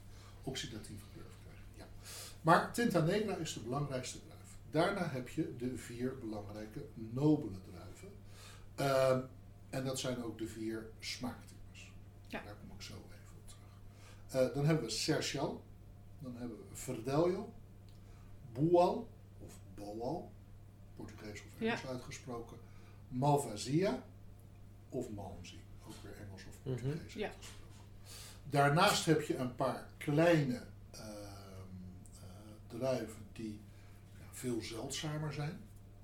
Oxidatieve kleur verkrijgen, ja. Maar Tinta Negra is de belangrijkste druif. Daarna heb je de vier belangrijke nobele druiven. Ehm, en dat zijn ook de vier smaaktypes. Ja. Daar kom ik zo even op terug. Eh, dan hebben we Sercial. Dan hebben we Verdelho. Boal of Boal. Portugees of Engels uitgesproken. Malvasia of Malmsey. Ook weer Engels of Mhm. Portugees Ja. uitgesproken. Daarnaast heb je een paar kleine ehm, eh, druiven die ja, veel zeldzamer zijn.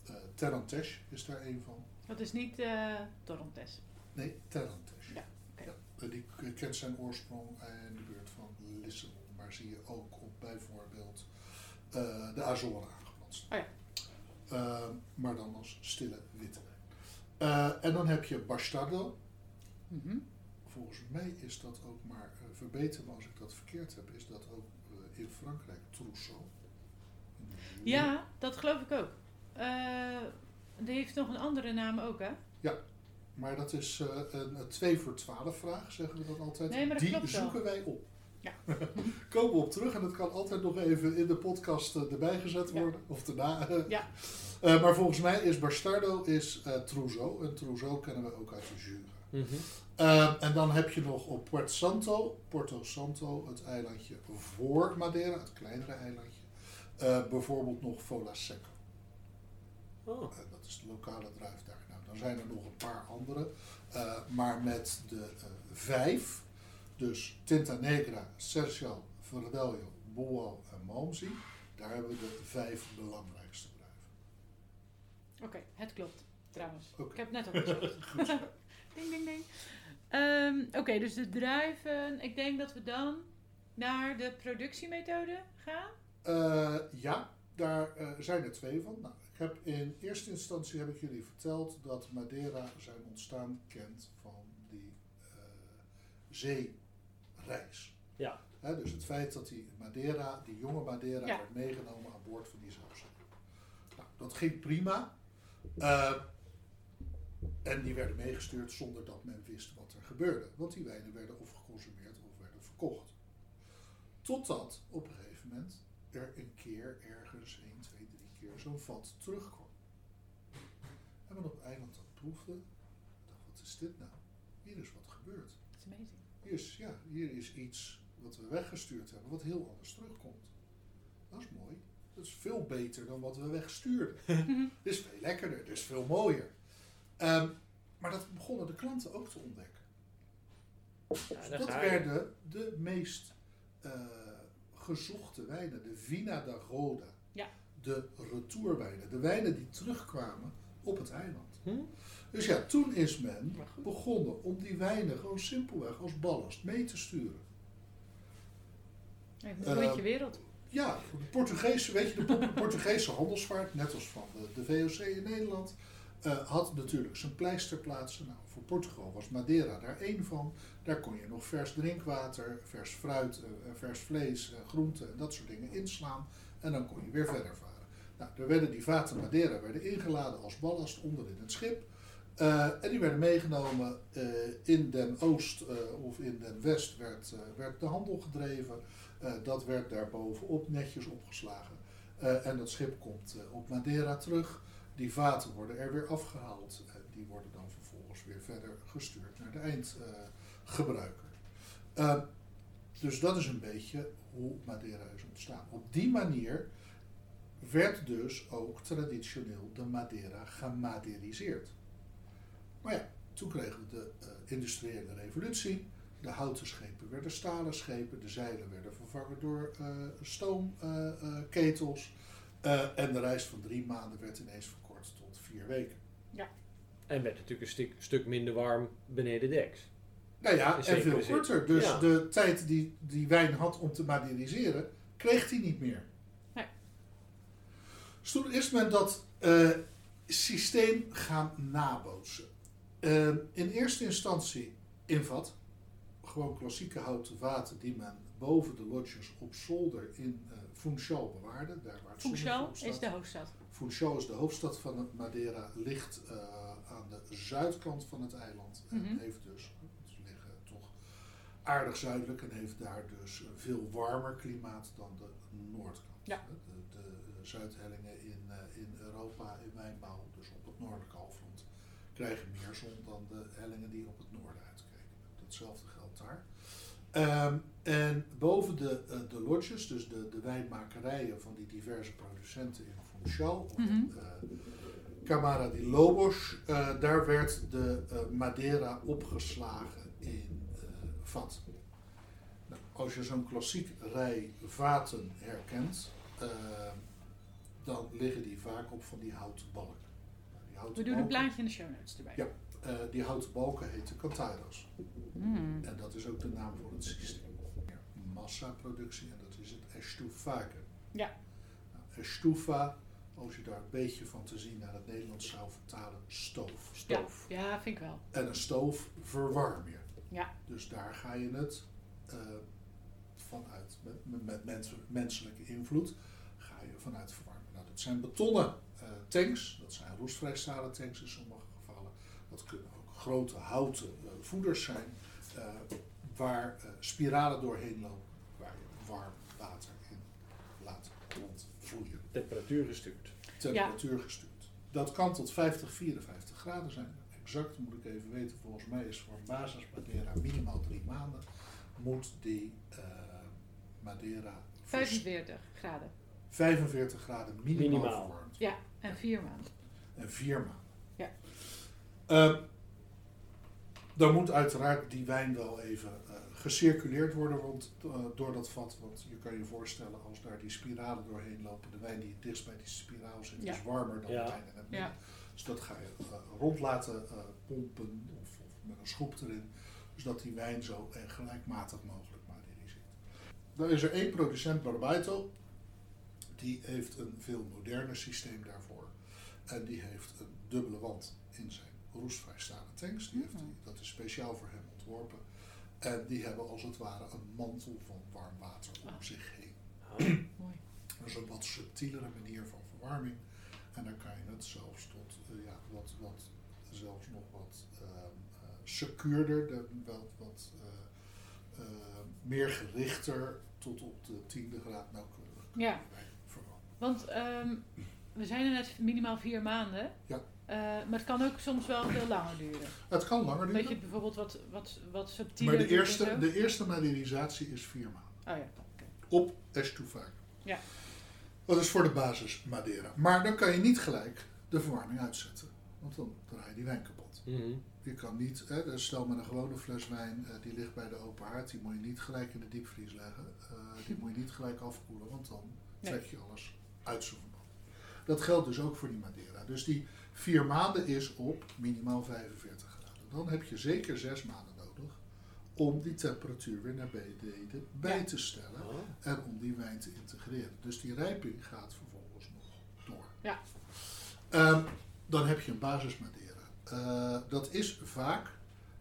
Eh Terrantes is daar een van. Dat is niet eh Torontes. Nee, Terrantes. Ja, eh, die k- kent zijn oorsprong in de buurt van Lissabon. Maar zie je ook op bijvoorbeeld eh, de Azoren aangepast. Oh ja. Eh, maar dan als stille witte wijn. Eh, en dan heb je Bastardo. Mhm. Volgens mij is dat ook maar, eh, verbeter me als ik dat verkeerd heb, is dat ook eh, in Frankrijk Trousseau. Ja, dat geloof ik ook. Eh, die heeft nog een andere naam ook, hè? Maar dat is eh, een, een 2 voor 12 vraag, zeggen we dat altijd. Nee, maar dat Die klopt wel. zoeken wij op. Ja. Komen we op terug en dat kan altijd nog even in de podcast eh, erbij gezet Ja. worden. Of daarna. Ja. Eh, maar volgens mij is Bastardo is, eh Trousseau. En Trousseau kennen we ook uit de jury. Mhm. Eh, en dan heb je nog op Puerto Santo, Porto Santo, het eilandje voor Madeira, het kleinere eilandje. eh, bijvoorbeeld nog Fola Seco. Oh. Eh, dat is de lokale druif daar. Nou, dan zijn er nog een paar andere. eh, maar met de eh, vijf Dus Tinta Negra, Sercial, Verdelho, Boal en Malmsey. Daar hebben we de vijf belangrijkste druiven. Oké, het klopt trouwens. Ik heb het net al gezegd. Ding, ding, ding. Ehm, Oké, dus de druiven. Ik denk dat we dan naar de productiemethode gaan. Eh, ja, daar eh, zijn er twee van. Nou, heb in eerste instantie heb ik jullie verteld dat Madeira zijn ontstaan kent van die eh, zeereis. Ja. Hè, dus het feit dat die Madeira, die jonge Madeira, Ja. werd meegenomen aan boord van die zeilschip. Nou, dat ging prima. Eh, en die werden meegestuurd zonder dat men wist wat er gebeurde. Want die wijnen werden of geconsumeerd of werden verkocht. Totdat op een gegeven moment er een keer ergens 1, 2, 3 keer zo'n vat terugkwam. En men op het eiland dat proefde, dacht wat is dit nou? Hier is wat gebeurd. Dat is amazing. Hier is, ja, hier is iets wat we weggestuurd hebben, wat heel anders terugkomt. Dat is mooi. Dat is veel beter dan wat we wegstuurden. Dit is veel lekkerder, dit is veel mooier. Ehm, maar dat begonnen de klanten ook te ontdekken. Ja, daar dat je. werden de meest eh, gezochte wijnen. De Vina da Roda. Ja. De retourwijnen. De wijnen die terugkwamen op het eiland. Hm? Dus ja, toen is men begonnen om die wijnen gewoon simpelweg als ballast mee te sturen. Eh, een rondje wereld. Ja, de Portugese, weet je, de Po- Portugese handelsvaart, net als van de, de VOC in Nederland, eh, had natuurlijk zijn pleisterplaatsen. Nou, voor Portugal was Madeira daar één van. Daar kon je nog vers drinkwater, vers fruit, eh, vers vlees, eh, groenten en dat soort dingen inslaan. En dan kon je weer verder varen. Nou, er werden die vaten Madeira werden ingeladen als ballast onderin het schip. Eh, en die werden meegenomen eh, in den Oost eh, of in den West werd, werd de handel gedreven. Dat werd daar bovenop netjes opgeslagen. En dat schip komt op Madeira terug. Die vaten worden er weer afgehaald. En die worden dan vervolgens weer verder gestuurd naar de eindgebruiker. Dus dat is een beetje hoe Madeira is ontstaan. Op die manier werd dus ook traditioneel de Madeira gemaderiseerd. Maar ja, toen kregen we de eh, industriële revolutie. De houten schepen werden stalen schepen. De zeilen werden vervangen door stoomketels. Eh, en de reis van drie maanden werd ineens verkort tot vier weken. En werd natuurlijk een stuk, stuk minder warm beneden deks. Nou ja, en veel korter. Dus Ja. de tijd die, die wijn had om te maderiseren, kreeg hij niet meer. Dus toen is men dat eh, systeem gaan nabootsen. Eh, in eerste instantie in vat. Gewoon klassieke houten vaten die men boven de lodges op zolder in eh Funchal bewaarde. Daar waar het Funchal is de hoofdstad. Funchal is de hoofdstad van Madeira, ligt aan de zuidkant van het eiland. En Mhm. heeft dus, ze liggen toch aardig zuidelijk en heeft daar dus een veel warmer klimaat dan de noordkant. Ja. De zuidhellingen in, eh, in Europa, in wijnbouw, dus op het noordelijke halfrond, krijgen meer zon dan de hellingen die op het noorden uitkijken. Datzelfde geldt daar. Ehm, en boven de, eh, de lodges, dus de, de wijnmakerijen van die diverse producenten in Funchal, of eh, Camara di Lobos, daar werd de Madeira opgeslagen in vat. Nou, als je zo'n klassiek rij vaten herkent, eh, dan liggen die vaak op van die houten balken. Die houten We doen een plaatje in de show notes erbij. Ja. eh, die houten balken heten cantairos. Mm. En dat is ook de naam voor het systeem. Massaproductie en dat is het estufagen. Ja. Nou, estufa, als je daar een beetje van te zien naar het Nederlands zou vertalen, stoof. Stoof. Ja, vind ik wel. En een stoof verwarm je. Ja. Dus daar ga je het eh, vanuit, met, met, met mens- menselijke invloed, ga je vanuit verwarmen. Dat zijn betonnen eh, tanks, dat zijn roestvrij stalen tanks in sommige gevallen. Dat kunnen ook grote houten eh, voeders zijn, eh, waar eh, spiralen doorheen lopen, waar je warm water in laat rondvloeien Temperatuur gestuurd. temperatuur gestuurd. Dat kan tot 50, 54 graden zijn. Exact moet ik even weten, volgens mij is voor een basis Madeira minimaal drie maanden. Moet die eh, Madeira vers- 45 graden. 45 graden minimaal, Minimaal. verwarmd. Ja, en vier maanden. En vier maanden. Ja. Ehm, Dan moet uiteraard die wijn wel even eh, gecirculeerd worden want, eh, door dat vat. Want je kan je voorstellen als daar die spiralen doorheen lopen. De wijn die het dichtst bij die spiraal zit Ja. is warmer dan Ja. de wijn in het midden. Ja. Dus dat ga je eh, rond laten eh, pompen of, of met een schroep erin. Zodat die wijn zo gelijkmatig mogelijk maderiseert. Dan is er één producent, Barbaito. Die heeft een veel moderner systeem daarvoor. En die heeft een dubbele wand in zijn roestvrijstaande tanks. Die heeft Mhm. die, dat is speciaal voor hem ontworpen. En die hebben als het ware een mantel van warm water om Ah. zich heen. Mooi. Dat is een wat subtielere manier van verwarming. En dan kan je het zelfs tot eh, ja, wat, wat, zelfs nog wat ehm eh, secuurder, de, wel wat eh, eh, meer gerichter tot op de tiende graad nauwkeurig Ja. Want ehm, we zijn er net minimaal vier maanden. Ja. Eh, maar het kan ook soms wel veel langer duren. Het kan langer Dat je duren, bijvoorbeeld wat, wat, wat subtieler maar de eerste, de eerste maderisatie is vier maanden. Oh ja, oké. Op estufaar. Ja. Dat is voor de basis Madeira. Maar dan kan je niet gelijk de verwarming uitzetten. Want dan draai je die wijn kapot. Mhm. Je kan niet, hè, dus stel met een gewone fles wijn, eh, die ligt bij de open haard, die moet je niet gelijk in de diepvries leggen. Eh, die moet je niet gelijk afkoelen, want dan Nee. trek je alles Dat geldt dus ook voor die Madeira. Dus die vier maanden is op minimaal 45 graden. Dan heb je zeker zes maanden nodig om die temperatuur weer naar beneden bij te stellen Oh. en om die wijn te integreren. Dus die rijping gaat vervolgens nog door. Ja. Ehm, dan heb je een basis Madeira. Eh, dat is vaak,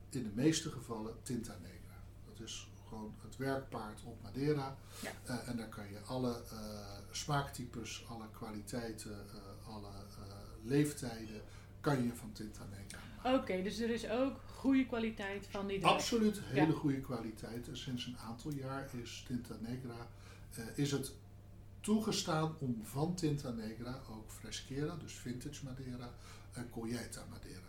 in de meeste gevallen, Tinta Negra. Dat is gewoon het werkpaard op Madeira. Ja. Eh, en daar kan je alle eh, smaaktypes, alle kwaliteiten, eh, alle leeftijden, kan je van Tinta Negra maken. Oké, dus er is ook goede kwaliteit van die druif. Absoluut hele Ja. goede kwaliteit. En sinds een aantal jaar is Tinta Negra is het toegestaan om van Tinta Negra ook Fresquera, dus vintage Madeira, en Colheita Madeira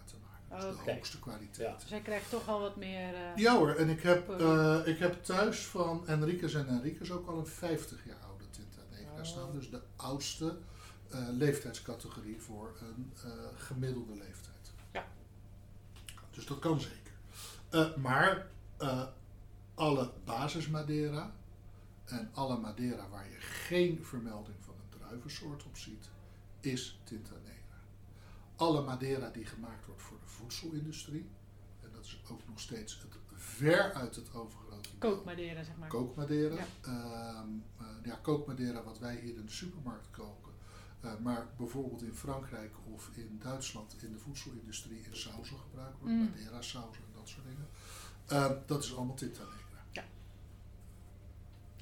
de hoogste kwaliteit. Dus hij krijgt toch al wat meer... eh, Ja hoor, en ik heb, eh, ik heb thuis van Enriquez en Enriquez ook al een 50 jaar oude Tinta Negra Oh. staan. Dus de oudste eh, leeftijdscategorie voor een gemiddelde leeftijd. Ja. Dus dat kan zeker. Maar alle basis Madeira en alle Madeira waar je geen vermelding van een druivensoort op ziet, is Tinta Negra. Alle Madeira die gemaakt wordt voor de voedselindustrie, en dat is ook nog steeds het ver uit het overgrote deel. kookmaderen, zeg maar. Kookmadera. Ja. Eh, ja, wat wij hier in de supermarkt koken. Eh, maar bijvoorbeeld in Frankrijk of in Duitsland in de voedselindustrie in sauzen gebruikt wordt. Mm. Madeira sauzen en dat soort dingen. Ehm, dat is allemaal Tinta Negra.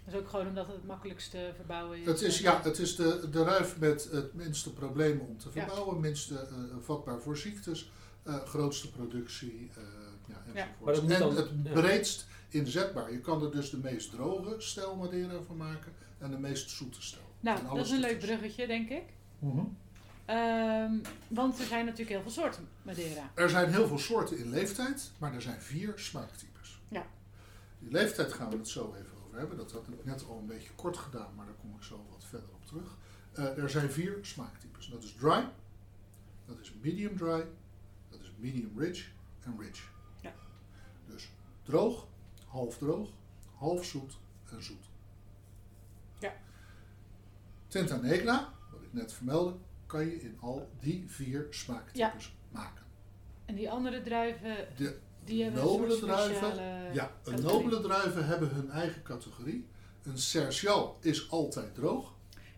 Dat is ook gewoon omdat het het makkelijkste verbouwen is. Het is, ja, het is de, de ruif met het minste problemen om te Ja. verbouwen, minste eh, vatbaar voor ziektes, eh, grootste productie, eh ja, enzovoort. En dan- het ja. breedst inzetbaar. Je kan er dus de meest droge stijl Madeira van maken en de meest zoete stijl. Nou, dat is een leuk bruggetje, denk ik. Mhm. Ehm, want er zijn natuurlijk heel veel soorten Madeira. Er zijn heel veel soorten in leeftijd, maar er zijn vier smaaktypes. Ja. Die leeftijd gaan we het zo even over hebben. Dat had ik net al een beetje kort gedaan, maar daar kom ik zo wat verder op terug. Eh, er zijn vier smaaktypes. Dat is dry, dat is medium dry, medium rich en rich. Ja. Dus droog, half droog, half zoet en zoet. Ja. Tinta Negra, wat ik net vermeldde, kan je in al die vier smaaktypes maken. En die andere druiven, De die hebben nobele druiven, ja, een nobele druiven hebben hun eigen categorie. Een Sercial is altijd droog.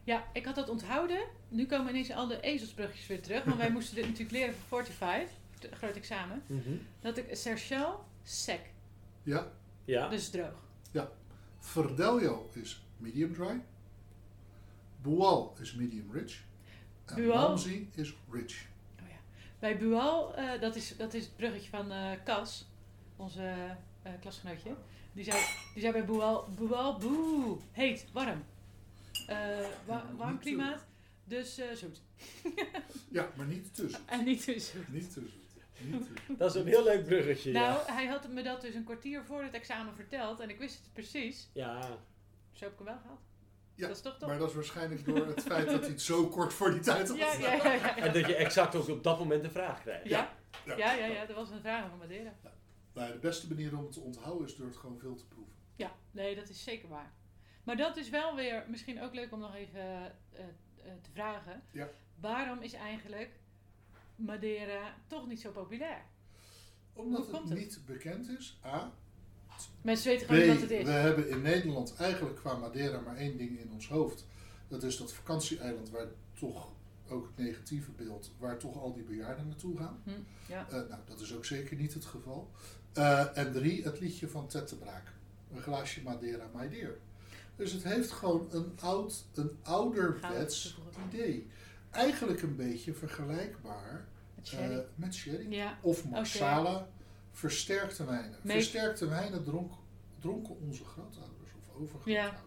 Ja, ik had dat onthouden. Nu komen ineens al de ezelsbrugjes weer terug. Want wij moesten dit natuurlijk leren voor 45, het groot examen. Mhm. Dat ik Sercial sec, Ja. Ja. dus droog. Verdelho is medium dry. Boal is medium rich. En Bual? Is rich. Oh ja. Bij Bual, eh, dat, is, dat is het bruggetje van eh Cas, onze eh, klasgenootje. Die zei, die zei bij Bual, Bual, boe, heet, warm. Eh, wa- warm klimaat, dus eh, zoet. Ja, maar niet zoet. En niet zoet. Niet te Dat is een heel leuk bruggetje. Nou, hij had me dat dus een kwartier voor het examen verteld en ik wist het precies. ja. Zo heb ik hem wel gehad. Ja, dat is toch toch? Maar dat is waarschijnlijk door het feit dat hij het zo kort voor die tijd had. Ja, ja, ja, ja. En dat je exact ook op dat moment de vraag krijgt. Ja, Ja. ja, ja, ja, dat was een vraag over Madeira. Nou, ja, de beste manier om het te onthouden is door het gewoon veel te proeven. Ja, nee, dat is zeker waar. Maar dat is wel weer misschien ook leuk om nog even eh, eh, te vragen. Ja. Waarom is eigenlijk Madeira toch niet zo populair? Omdat het het? niet bekend is. A. Mensen weten gewoon niet wat het is. We hebben in Nederland eigenlijk qua Madeira maar één ding in ons hoofd. Dat is dat vakantieeiland waar toch ook het negatieve beeld, waar toch al die bejaarden naartoe gaan. Hm, ja. Eh, nou, dat is ook zeker niet het geval. Eh, en drie, het liedje van Ted de Braak. Een glaasje Madeira, my dear. Dus het heeft gewoon een, oud, een ouderwets idee. Eigenlijk een beetje vergelijkbaar Met sherry. eh, met sherry. ja. Of marsala, versterkte wijnen. Make- Versterkte wijnen dronk, dronken onze grootouders of overgrootouders. Ja.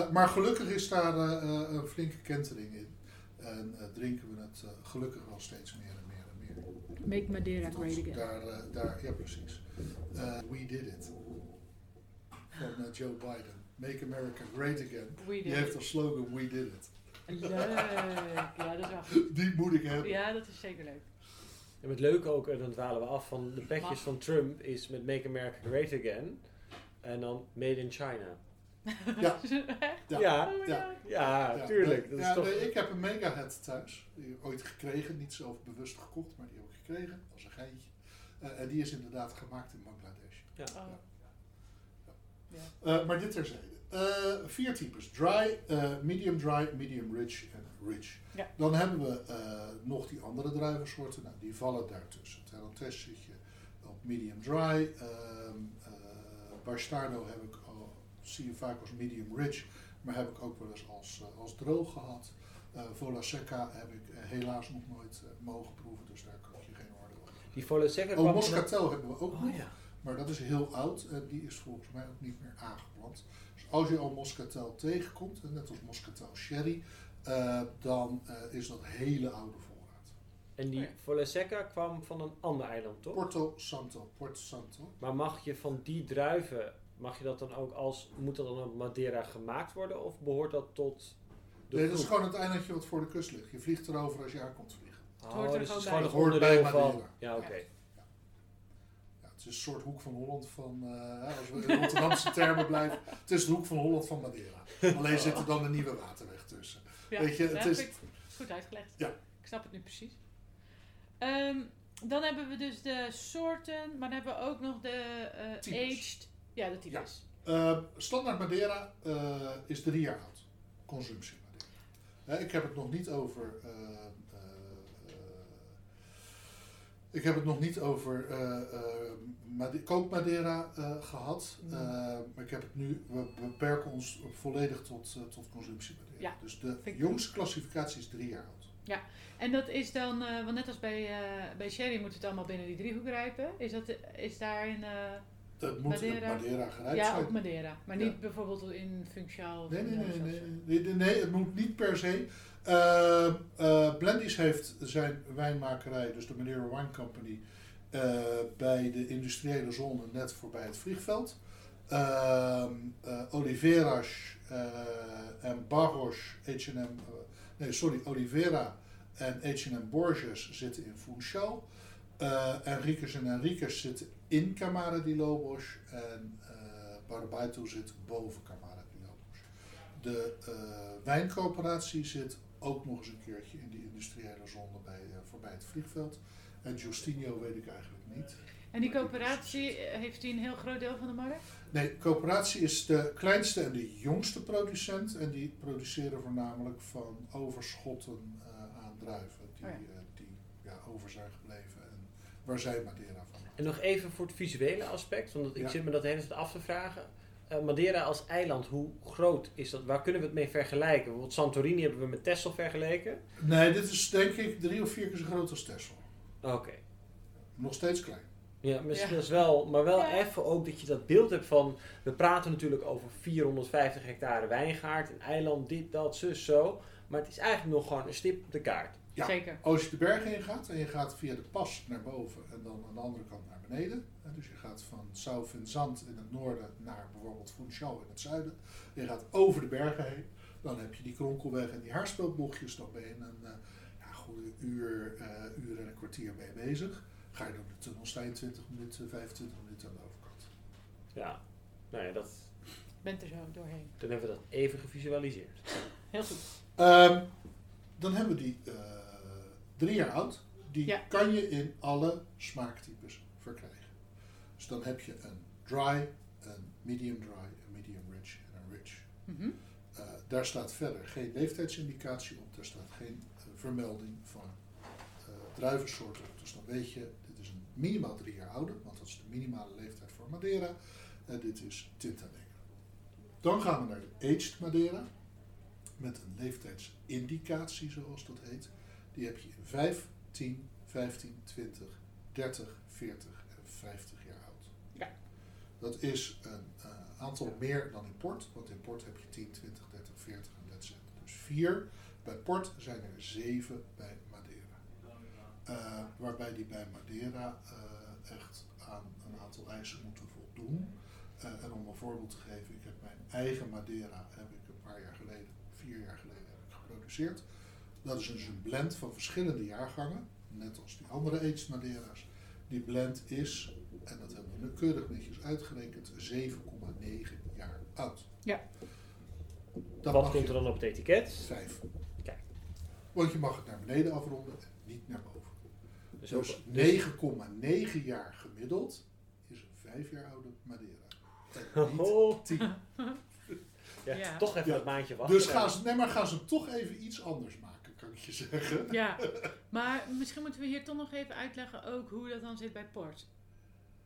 Eh, maar gelukkig is daar eh, eh, een flinke kentering in. En eh, drinken we het eh, gelukkig wel steeds meer en meer en meer. Make Madeira great again. Daar, daar, ja, precies. Eh, we did it. Van Joe Biden. Make America great again. We Die did heeft it. als slogan We did it. Leuk. Ja, dat is wel goed. Die moet ik hebben. Ja, dat is zeker leuk. En het leuke ook, en dan dwalen we af van de petjes Mag. van Trump is met Make America Great Again. En dan Made in China. Ja. Echt? Ja. Ja, Oh ja. Ja, Ja, tuurlijk. Dat ja, is toch... nee, ik heb een mega head thuis. Die heb ik ooit gekregen, niet zelf bewust gekocht, maar die heb ik gekregen als een geintje. Eh, en die is inderdaad gemaakt in Bangladesh. Oh. Ja. Eh, maar dit terzijde. Eh vier types. Dry, eh, medium dry, medium rich en rich. Ja. Dan hebben we eh, nog die andere druivensoorten. Nou, die vallen daartussen. Terrantes zit je op medium dry. Ehm eh, Bastardo heb ik al, zie je vaak als medium rich. Maar heb ik ook wel eens als, als droog gehad. Eh Vola Secca heb ik helaas nog nooit mogen proeven. Dus daar kan ik je geen oordeel over. Die Volle Secca Oh. Moscatel hebben we ook Oh nog. ja. Maar dat is heel oud en die is volgens mij ook niet meer aangeplant. Dus als je al Moscatel tegenkomt, en net als Moscatel Sherry, eh, dan eh, is dat hele oude voorraad. En die Oh ja. Volle Secca kwam van een ander eiland, toch? Porto Santo, Porto Santo. Maar mag je van die druiven, mag je dat dan ook als, moet dat dan op Madeira gemaakt worden? Of behoort dat tot de Nee, dat is gewoon het eilandje wat voor de kust ligt. Je vliegt erover als je aankomt vliegen. Oh, hoort er dus het is gewoon gewoon een bij. Hoort bij van... Madeira. Ja, oké. Ja. Ja, een soort hoek van Holland van, eh, als we in Rotterdamse termen blijven, het is de hoek van Holland van Madeira. Alleen zit er dan een nieuwe waterweg tussen. Ja, Weet je, het is- ik goed uitgelegd. Ja. Ik snap het nu precies. Ehm, dan hebben we dus de soorten, maar dan hebben we ook nog de Types. aged. Ja, de types. Eh, standaard Madeira eh, is drie jaar oud. Consumptie Madeira. Ik heb het nog niet over. eh, eh, eh, ik heb het nog niet over Made- koop Madeira eh, gehad. Mm. Eh, maar ik heb het nu. We beperken ons volledig tot, tot consumptie Madeira. Ja, Dus de jongste klassificatie is drie jaar oud. En dat is dan, want net als bij, bij Sherry moet het allemaal binnen die driehoek rijpen. Is, dat, is daarin, Dat moet Madeira? Madeira, gerijpt ja, zijn. ook Madeira. Maar Ja. niet bijvoorbeeld in Functional of Nee, nee, nee, nee, nee, het moet niet per se. Eh, Blendies heeft zijn wijnmakerij, dus de Madeira Wine Company, eh, bij de industriële zone net voorbij het vliegveld. Ehm eh, Oliveras en Barros, H&M, nee sorry, Olivera en H&M Borges zitten in Funchal. Enriquez en Enriquez zitten in Camara di Lobos en Barbaito zit boven Camara di Lobos. De wijncoöperatie zit ook nog eens een keertje in die industriële zone bij, eh, voorbij het vliegveld. En Justinho weet ik eigenlijk niet. En die coöperatie, eh, heeft die een heel groot deel van de markt? Nee, coöperatie is de kleinste en de jongste producent. En die produceren voornamelijk van overschotten eh, aan druiven die, Oh ja. eh, die ja, over zijn gebleven en waar zij Madeira van maken. En nog even voor het visuele aspect, want ik Ja. zit me dat de hele tijd af te vragen. Eh, Madeira als eiland, hoe groot is dat? Waar kunnen we het mee vergelijken? Bijvoorbeeld Santorini hebben we met Texel vergeleken. Nee, dit is denk ik drie of vier keer zo groot als Texel. Oké. Nog steeds klein. Ja, misschien Ja. is wel, maar wel Ja. even ook dat je dat beeld hebt van, we praten natuurlijk over 450 hectare wijngaard, een eiland, dit, dat, zus, zo. Maar het is eigenlijk nog gewoon een stip op de kaart. Ja. Zeker. Als je de bergen in gaat en je gaat via de pas naar boven en dan aan de andere kant naar beneden. hè, Dus je gaat van São Vincent in het noorden naar bijvoorbeeld Funchal in het zuiden. Je gaat over de bergen heen. Dan heb je die kronkelweg en die haarspeelbochtjes. Dan ben je een eh, ja, goede uur, eh, uur en een kwartier mee bezig. Ga je door de tunnel, sta je 20 minuten, 25 minuten aan de overkant. Ja, nou ja, dat, Bent er zo doorheen. dan hebben we dat even gevisualiseerd. Heel goed. Ehm, dan hebben we die eh, drie jaar oud. Die Ja. kan je in alle smaaktypes verkrijgen. Dus dan heb je een dry, een medium dry, een medium rich en een rich. Mhm. Eh, daar staat verder geen leeftijdsindicatie op. Daar staat geen eh, vermelding van eh, druivensoorten. Dus dan weet je, dit is een minimaal drie jaar oude, want dat is de minimale leeftijd voor Madeira. En dit is Tinta Negra. Dan gaan we naar de aged Madeira. Met een leeftijdsindicatie, zoals dat heet. Die heb je in 5, 10, 15, 20, 30, 40 en 50 jaar oud. Ja. Dat is een eh, aantal meer dan in port. Want in port heb je 10, 20, 30, 40 en that's it. Dus vier. Bij port zijn er zeven bij Madeira. Eh, waarbij die bij Madeira eh, echt aan een aantal eisen moeten voldoen. Eh, en om een voorbeeld te geven, ik heb mijn eigen Madeira heb ik een paar jaar geleden, vier jaar geleden heb ik geproduceerd. Dat is dus een blend van verschillende jaargangen, net als die andere aged Madeira's. Die blend is, en dat hebben we keurig netjes uitgerekend, 7,9 jaar oud. Ja. Dat Wat komt er dan op het etiket? Vijf. Kijk. Want je mag het naar beneden afronden en niet naar boven. Dus, Dus ook- 9,9 jaar gemiddeld is een vijf jaar oude Madeira. En niet Oh. 10. ja, Ja. toch even Ja. dat maandje wachten. Dus gaan ze, nee, maar gaan ze toch even iets anders maken, je zeggen. Ja, maar misschien moeten we hier toch nog even uitleggen ook hoe dat dan zit bij port.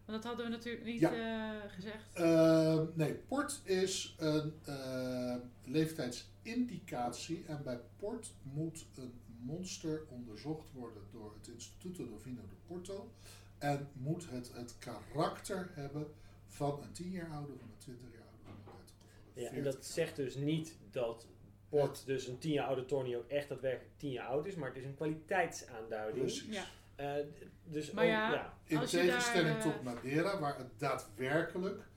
Want dat hadden we natuurlijk niet eh, gezegd. Eh, nee, port is een eh, leeftijdsindicatie. En bij port moet een monster onderzocht worden door het Instituto do Vinho de Porto. En moet het het karakter hebben van een 10 jaar oude, van een 20 jaar oude, van een 30 of van een Ja, 40 en dat zegt dus niet dat port, dus een 10 jaar oude Tornio, echt daadwerkelijk 10 jaar oud is, maar het is een kwaliteitsaanduiding. Precies. Ja. Eh, dus Maar ook- ja. In tegenstelling daar, eh, tot Madeira, waar het daadwerkelijk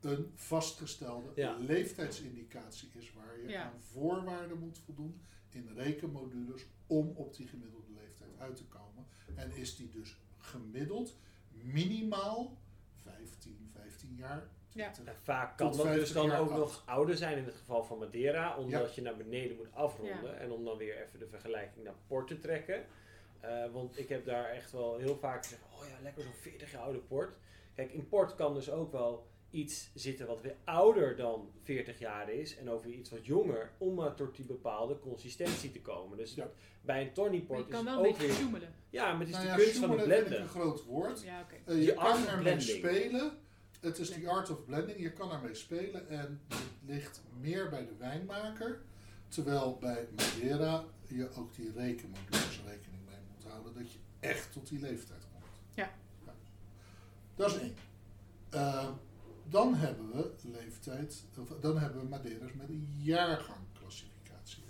een vastgestelde Ja. leeftijdsindicatie is, waar je Ja. aan voorwaarden moet voldoen in rekenmodules om op die gemiddelde leeftijd uit te komen. En is die dus gemiddeld minimaal 15, 15 jaar. Ja. 20. En vaak kan dat dus 50 dan ook nog ouder zijn in het geval van Madeira, omdat Ja. je naar beneden moet afronden Ja. en om dan weer even de vergelijking naar port te trekken. Eh, want ik heb daar echt wel heel vaak gezegd, oh ja, lekker zo'n 40 jaar oude port. Kijk, in port kan dus ook wel iets zitten wat weer ouder dan 40 jaar is en over iets wat jonger, om maar tot die bepaalde consistentie te komen. Dus Ja. bij een Maar port is kan het wel een ook beetje weer... zoemelen. Ja, maar het is Nou de ja, kunst van het blenden. een groot woord. Ja, oké. Eh, je Je kan ermee spelen. Het is the art of blending. Je kan ermee spelen en het ligt meer bij de wijnmaker. Terwijl bij Madeira je ook die rekenmodules rekening mee moet houden. Dat je echt tot die leeftijd komt. Ja. Dat is één. Eh, dan hebben we leeftijd, of, dan hebben we Madeiras met een jaargangclassificatie.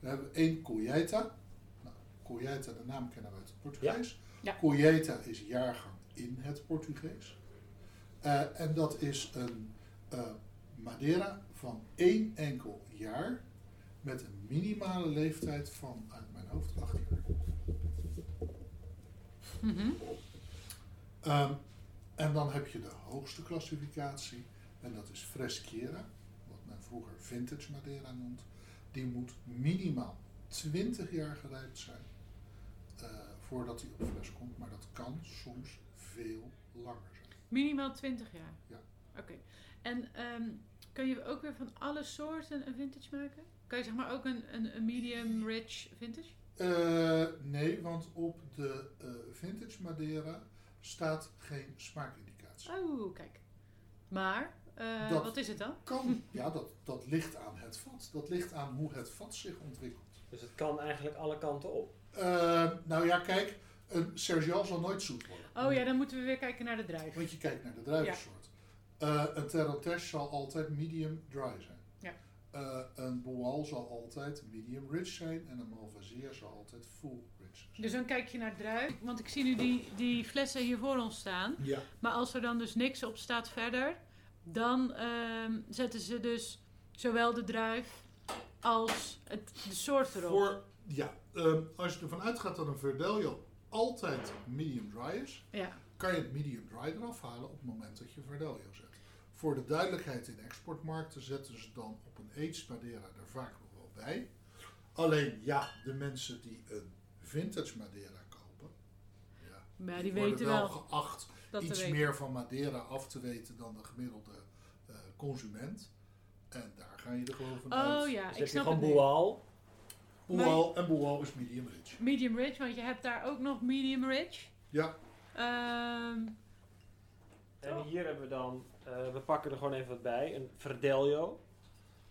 Dan hebben we één Colheita. Nou, Colheita, de naam kennen we uit het Portugees. Ja. Colheita is jaargang in het Portugees. Eh, en dat is een eh, Madeira van één enkel jaar met een minimale leeftijd van, uit mijn hoofd, acht jaar. Mhm. Ehm, en dan heb je de hoogste klassificatie, en dat is Freschiera, wat men vroeger vintage Madeira noemt. Die moet minimaal 20 jaar gerijpt zijn eh, voordat hij op fles komt, maar dat kan soms veel langer zijn. Minimaal 20 jaar? Ja. Oké. En ehm, kun je ook weer van alle soorten een vintage maken? Kan je zeg maar ook een, een, een medium rich vintage? Eh, nee, want op de eh, vintage Madeira staat geen smaakindicatie. Oh, kijk. Maar, eh, wat is het dan? Kan, ja, dat, dat ligt aan het vat. Dat ligt aan hoe het vat zich ontwikkelt. Dus het kan eigenlijk alle kanten op. Eh, nou ja, kijk, een Sergial zal nooit zoet worden. Oh ja, dan moeten we weer kijken naar de druif. Want je kijkt naar de druivensoort. Eh, een Terrotesh zal altijd medium dry zijn. Ja. Eh, een Boal zal altijd medium rich zijn. En een Malvasia zal altijd full rich zijn. Dus dan kijk je naar druif. Want ik zie nu die, die flessen hier voor ons staan. Ja. Maar als er dan dus niks op staat verder, dan ehm, zetten ze dus zowel de druif als het, de soort erop. Voor, ja, ehm, als je ervan uitgaat dat een Verdelho altijd medium dry is, Ja. kan je het medium dry eraf halen op het moment dat je Verdelho zet. Voor de duidelijkheid in exportmarkten zetten ze dan op een aged Madeira er vaak nog wel bij. Alleen ja, de mensen die een vintage Madeira kopen, ja, Maar die worden weten wel geacht iets meer van Madeira af te weten dan de gemiddelde eh, consument. En daar ga je er gewoon vanuit. Oh ja, Dus ik je snap gewoon het Boal en Boal is medium rich. Medium rich, want je hebt daar ook nog medium rich. Ja, Ehm, En Oh. hier hebben we dan, eh, we pakken er gewoon even wat bij, een Verdelio.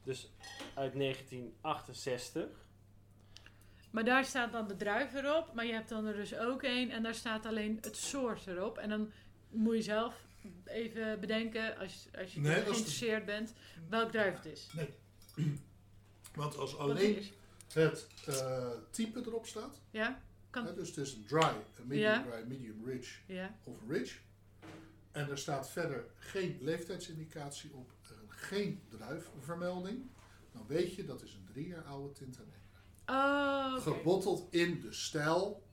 Dus uit 1968. maar daar staat dan de druif erop. Maar je hebt dan er dus ook één en daar staat alleen het soort erop. En dan moet je zelf even bedenken, als, als je Nee, als de- geïnteresseerd bent, welk druif het is. nee. Want als alleen is. Het eh, type erop staat, Ja? Kan, hè, dus het is een dry, een medium Ja. dry, medium rich ja. of rich. En er staat verder geen leeftijdsindicatie op, geen druifvermelding. Dan weet je dat is een drie jaar oude Tintanegra. Oh. Gebotteld in de stijl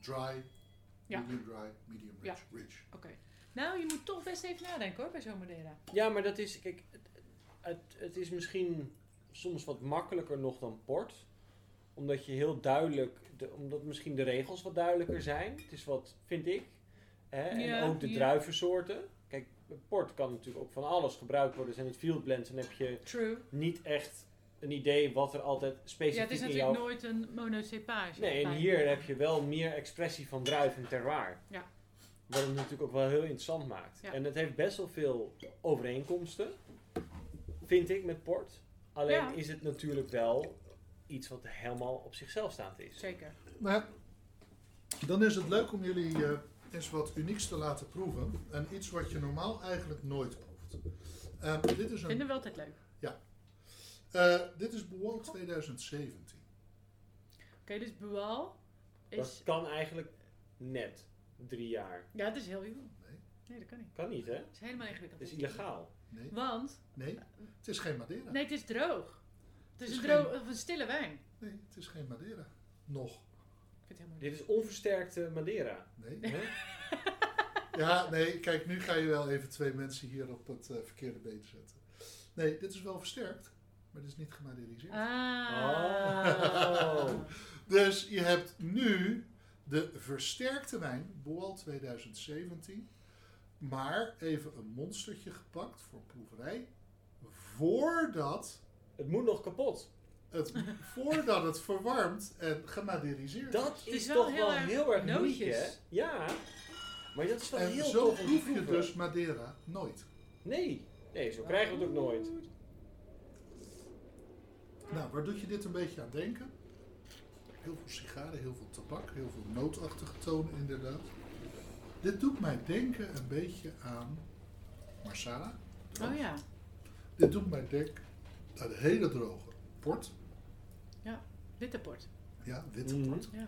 dry, Ja. medium dry, medium Ja. rich, rich. Oké. Nou, je moet toch best even nadenken hoor, bij zo'n Madeira. Ja, maar dat is, kijk, het, het, het is misschien soms wat makkelijker nog dan port. Omdat je heel duidelijk, de, omdat misschien de regels wat duidelijker zijn. Het is wat, vind ik. Hè? Ja, en ook de ja. druivensoorten. Kijk, port kan natuurlijk ook van alles gebruikt worden. Zijn het field blends, dan heb je True. niet echt een idee wat er altijd Ja, specifiek het is in natuurlijk jouw... nooit een monocepage. Nee, en hier heb je wel meer expressie van druif en terroir. Ja. Wat het natuurlijk ook wel heel interessant maakt. Ja. En het heeft best wel veel overeenkomsten, vind ik, met port. Alleen Ja. is het natuurlijk wel iets wat helemaal op zichzelf staand is. Zeker. Maar dan is het leuk om jullie eh, eens wat unieks te laten proeven. En iets wat je normaal eigenlijk nooit proeft. Eh, dit, is Vinden een, we altijd leuk. eh, dit is Boal 2017. Oké, dus Bual is... Dat kan eigenlijk net drie jaar. Ja, het is heel jong. Nee. Nee, dat kan niet. Kan niet, hè? Het is helemaal ingewikkeld. Dat is illegaal. Nee, Want, nee, het is geen Madeira. nee, het is droog. Het is, is een, droog, stille wijn. Nee, het is geen Madeira. Nog. Ik vind het helemaal Dit is onversterkte Madeira. Nee. Hè? Ja, nee, kijk, nu ga je wel even twee mensen hier op het eh, verkeerde been zetten. Nee, dit is wel versterkt, maar dit is niet gemadeiriseerd. Ah. Oh. Dus je hebt nu de versterkte wijn, Boal 2017, maar even een monstertje gepakt voor proeverij, voordat Het moet nog kapot. het, voordat het verwarmt en gemadeiriseerd Dat is. Het is, is wel toch heel wel erg heel erg uniek, nootjes. hè? Ja. Maar dat is wel En heel zo tof om te proef je proeven. dus Madeira nooit. Nee. Nee, zo krijgen we het ook nooit. Nou, waar doet je dit een beetje aan denken? Heel veel sigaren, heel veel tabak, heel veel nootachtige tonen inderdaad. Dit doet mij denken een beetje aan Marsala. Oh ja. Dit doet mij denken de hele droge port. Witte port. Ja, witte Mhm. port. Ja.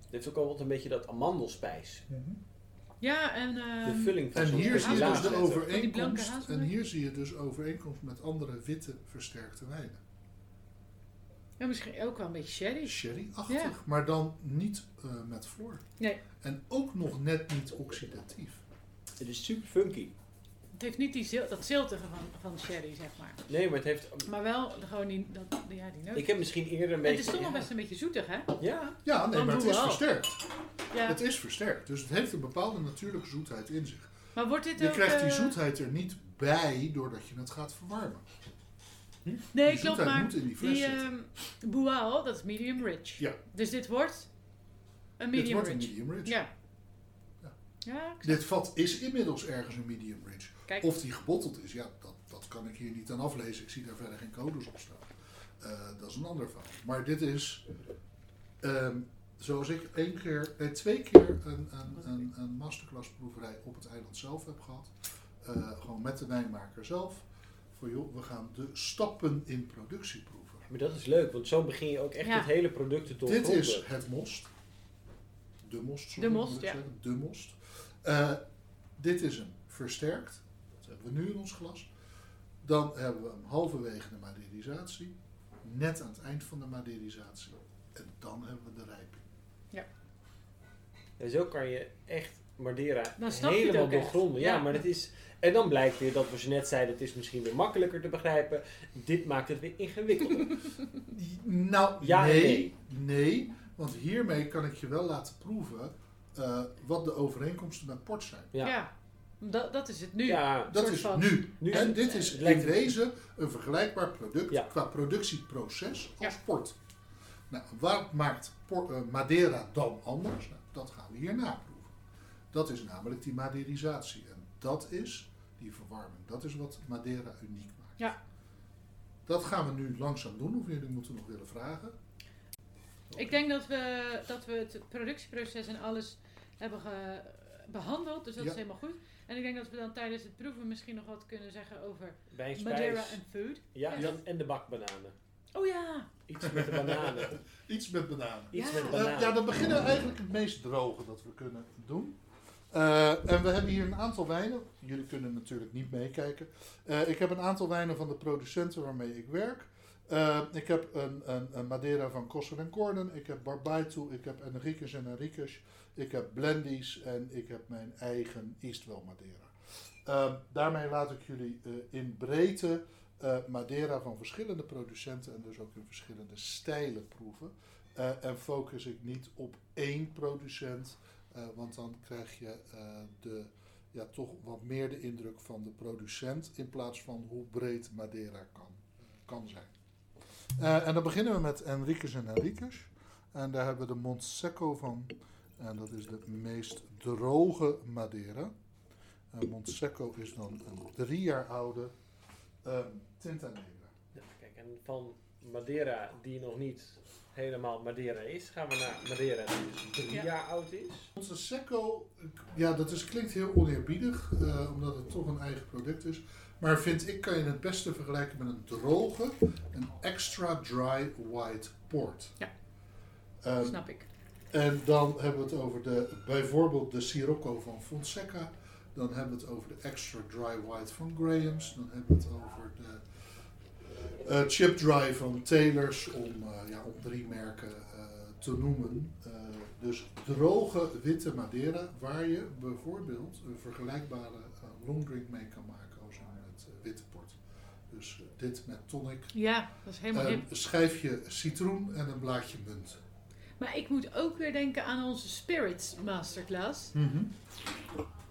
Het heeft ook altijd een beetje dat amandelspijs. Ja, en... De ehm, vulling van En hier zie je dus de overeenkomst. En hier zie je dus overeenkomst met andere witte versterkte wijnen. ja, misschien ook wel een beetje sherry. Sherry-achtig, Ja. maar dan niet eh, met floor. Nee, En ook nog net niet oxidatief. Het is super funky. Het heeft niet die zil dat ziltige van, van sherry, zeg maar. Nee, maar het heeft... Maar wel de- gewoon die, dat, ja, die noot. Ik heb misschien eerder een het beetje... is toch nog ja. best een beetje zoetig, hè? Ja. Ja, nee, maar het is versterkt. Ja. Het is versterkt. Dus het heeft een bepaalde natuurlijke zoetheid in zich. Maar wordt dit Je ook... krijgt die eh, zoetheid er niet bij doordat je het gaat verwarmen. Nee, die klopt, zoetheid maar moet in die fles die zitten. ehm Boal, dat is medium rich. Ja. Dus dit wordt een Dit medium wordt een rich. medium rich. Ja. Ja. Dit vat is inmiddels ergens een medium rich. Kijk, Of die gebotteld is, ja, dat, dat kan ik hier niet aan aflezen. Ik zie daar verder geen codes op staan. Eh, dat is een ander verhaal. Maar dit is, ehm, zoals ik één keer, eh, twee keer een, een, een, een masterclass proeverij op het eiland zelf heb gehad. Eh, gewoon met de wijnmaker zelf. Voor joh, we gaan de stappen in productie proeven. Maar dat is leuk, want zo begin je ook echt Ja. het hele product te Dit is het most. De most, sorry, De most, ja. zeggen. De most. Eh, dit is een versterkt. We nu in ons glas. Dan hebben we hem halverwege de maderisatie. Net aan het eind van de maderisatie. En dan hebben we de rijping. Ja. En zo kan je echt Madeira helemaal doorgronden. Ja, Ja. maar het is... En dan blijkt weer dat we ze net zeiden, het is misschien weer makkelijker te begrijpen. Dit maakt het weer ingewikkelder. Nou, Ja nee. nee. Want hiermee kan ik je wel laten proeven eh, wat de overeenkomsten met port zijn. Ja. Ja. Dat, dat is het nu. ja, Dat is van- nu. Nu- en dit is in wezen een vergelijkbaar product Ja. qua productieproces als Ja. port. Nou, wat maakt eh, Madeira dan anders? Nou, dat gaan we hier naproeven. Dat is namelijk die maderisatie. En dat is die verwarming. Dat is wat Madeira uniek maakt. Ja. Dat gaan we nu langzaam doen. Of jullie moeten nog willen vragen? Ik denk dat we, dat we het productieproces en alles hebben ge- behandeld. Dus dat Ja. is helemaal goed. En ik denk dat we dan tijdens het proeven misschien nog wat kunnen zeggen over bij Madeira en food. Ja, Ja. en, en de bakbananen. Oh ja! Iets met de bananen. Iets met bananen. Iets Ja. met Eh, bananen. ja, dan beginnen we eigenlijk het meest droge dat we kunnen doen. Eh, en we hebben hier een aantal wijnen. Jullie kunnen natuurlijk niet meekijken. Eh, ik heb een aantal wijnen van de producenten waarmee ik werk. Eh, ik heb een, een, een Madeira van Kosser en Gordon. Ik heb Barbaitu. Ik heb Enriquez en Enriquez. Ik heb Blendies. En ik heb mijn eigen Eastwell Madeira. Eh, daarmee laat ik jullie eh, in breedte eh, Madeira van verschillende producenten. En dus ook in verschillende stijlen proeven. En focus ik niet op één producent, want dan krijg je de, ja, toch wat meer de indruk van de producent in plaats van hoe breed Madeira kan, kan zijn. Eh, en dan beginnen we met Enriquez en Enriquez. En daar hebben we de Montsecco van. En dat is de meest droge Madeira. Eh Montsecco is dan een drie jaar oude eh, Tinta Negra. Ja, kijk, en van Madeira, die nog niet helemaal Madeira is, gaan we naar Madeira die dus drie Ja. jaar oud is. Onze Secco, ja, dat is, klinkt heel oneerbiedig, eh, omdat het toch een eigen product is. Maar vind ik, kan je het beste vergelijken met een droge, een extra dry white port. Ja. Ehm, Snap ik. en dan hebben we het over de, bijvoorbeeld de Sirocco van Fonseca. Dan hebben we het over de extra dry white van Graham's. Dan hebben we het over de eh, chip dry van Taylor's, om, eh, ja, om drie merken eh, te noemen. Dus droge witte Madeira, waar je bijvoorbeeld een vergelijkbare eh, long drink mee kan maken als een met eh, witte port. Dus eh, dit met tonic, Ja, dat is helemaal een hip. schijfje citroen en een blaadje munt. Maar ik moet ook weer denken aan onze Spirits Masterclass. Mhm.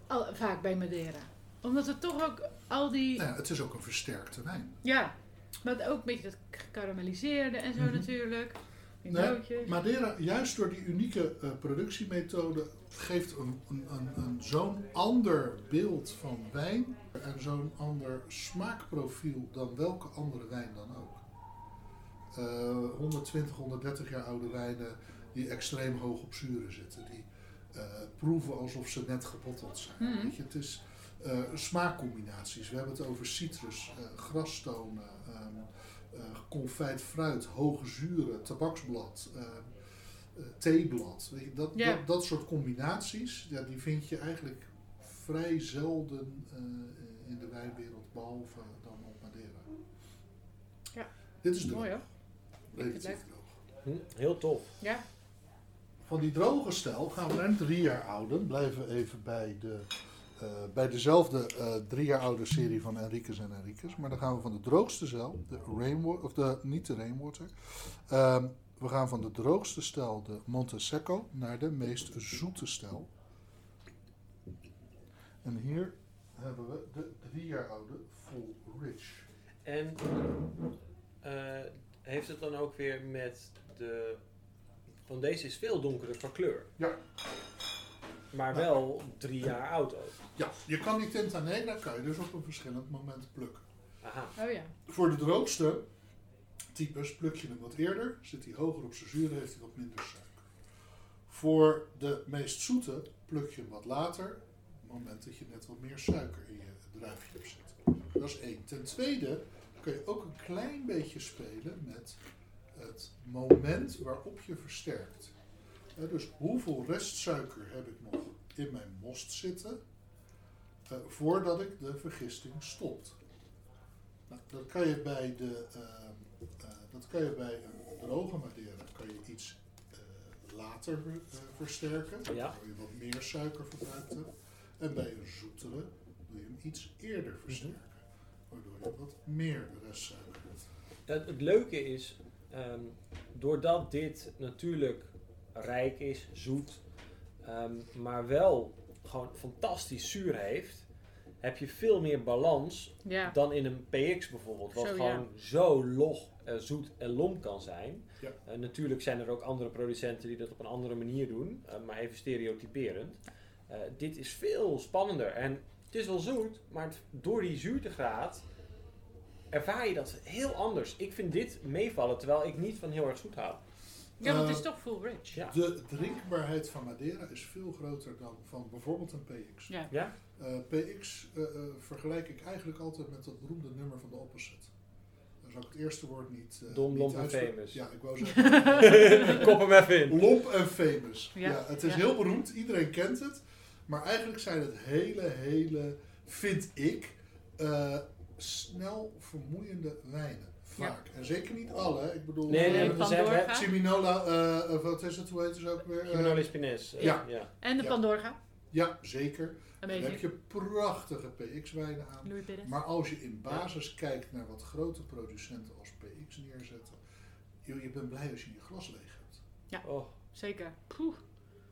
Al, vaak bij Madeira. Omdat het toch ook al die... Ja, het is ook een versterkte wijn. Ja, maar ook een beetje dat gekarameliseerde en zo Mhm. natuurlijk. Die Nee. Madeira, juist door die unieke eh, productiemethode, geeft een, een, een, een zo'n ander beeld van wijn en zo'n ander smaakprofiel dan welke andere wijn dan ook. Eh 120, 130 jaar oude wijnen die extreem hoog op zuren zitten, die eh, proeven alsof ze net gebotteld zijn. Mhm. Weet je, het is eh, smaakcombinaties. We hebben het over citrus, eh, grasstonen, ehm, eh confijt fruit, hoge zuren, tabaksblad, eh, eh, theeblad. Weet je, dat, dat, dat soort combinaties, ja, die vind je eigenlijk vrij zelden eh, in de wijnwereld, behalve dan op Madeira. Ja. Dit is droog. Mooi hoor. Relatief leuk. droog. Hm, heel tof. Ja. Van die droge stijl gaan we naar een drie jaar oude. Blijven we even bij, de, eh, bij dezelfde eh, drie jaar oude serie van Enriquez en Enriquez. Maar dan gaan we van de droogste stijl, de rainwater, of de, niet de rainwater. Ehm, we gaan van de droogste stijl, de Monte Secco, naar de meest zoete stijl. En hier hebben we de drie jaar oude Full Rich. En eh, heeft het dan ook weer met de... Want deze is veel donkerder van kleur. Ja. Maar wel drie jaar oud ook. Ja, je kan die Negra kan je dus op een verschillend moment plukken. Aha. Oh ja. Voor de droogste types pluk je hem wat eerder, zit hij hoger op zijn zuur, heeft hij wat minder suiker. Voor de meest zoete pluk je hem wat later, moment dat je net wat meer suiker in je druifje hebt zitten. Dat is één. Ten tweede kun je ook een klein beetje spelen met het moment waarop je versterkt. Dus hoeveel restsuiker heb ik nog in mijn most zitten eh, voordat ik de vergisting stopt. Nou, dat kan je bij, de, ehm, eh, dat kan je bij een droge Madeira kan je iets eh, later eh, versterken, Ja. je wat meer suiker verbruikt hebt. En bij een zoetere doe je hem iets eerder versterken, waardoor je wat meer restsuiker hebt. Het, het leuke is, ehm, doordat dit natuurlijk rijk is, zoet, ehm, maar wel gewoon fantastisch zuur heeft, heb je veel meer balans Ja. dan in een PX bijvoorbeeld, wat Zo, ja. gewoon zo log, zoet en lomp kan zijn. Ja. Eh, natuurlijk zijn er ook andere producenten die dat op een andere manier doen, eh, maar even stereotyperend. Eh, dit is veel spannender en het is wel zoet, maar het- door die zuurtegraad ervaar je dat heel anders. Ik vind dit meevallen, terwijl ik niet van heel erg zoet hou. ja, want het is Eh, toch full rich. Ja. De drinkbaarheid van Madeira is veel groter dan van bijvoorbeeld een PX. Ja. Ja? Eh, PX vergelijk ik eigenlijk altijd met dat beroemde nummer van de opposite. Daar zou ik het eerste woord niet. eh, Dom, lomp en famous. Ja, ik wou zeggen. Kop hem even in. lomp en famous. Ja. Ja. het is Ja. heel beroemd, iedereen kent het. Maar eigenlijk zijn het hele, hele, vind ik, eh, snel vermoeiende wijnen. Vaak. En zeker niet alle. Ik bedoel, Nee, nee, eh, we zeggen... hè, Siminola, eh, wat is het, hoe heet het ook weer? Eh, Gimenola Spines. eh, Ja. ja. En de Ja. Pandorga. ja, zeker. Dan heb je prachtige PX-wijnen aan. Maar als je in basis kijkt naar wat grote producenten als PX neerzetten, joh, je bent blij als je je glas leeg hebt. Oh, Zeker. Poeh.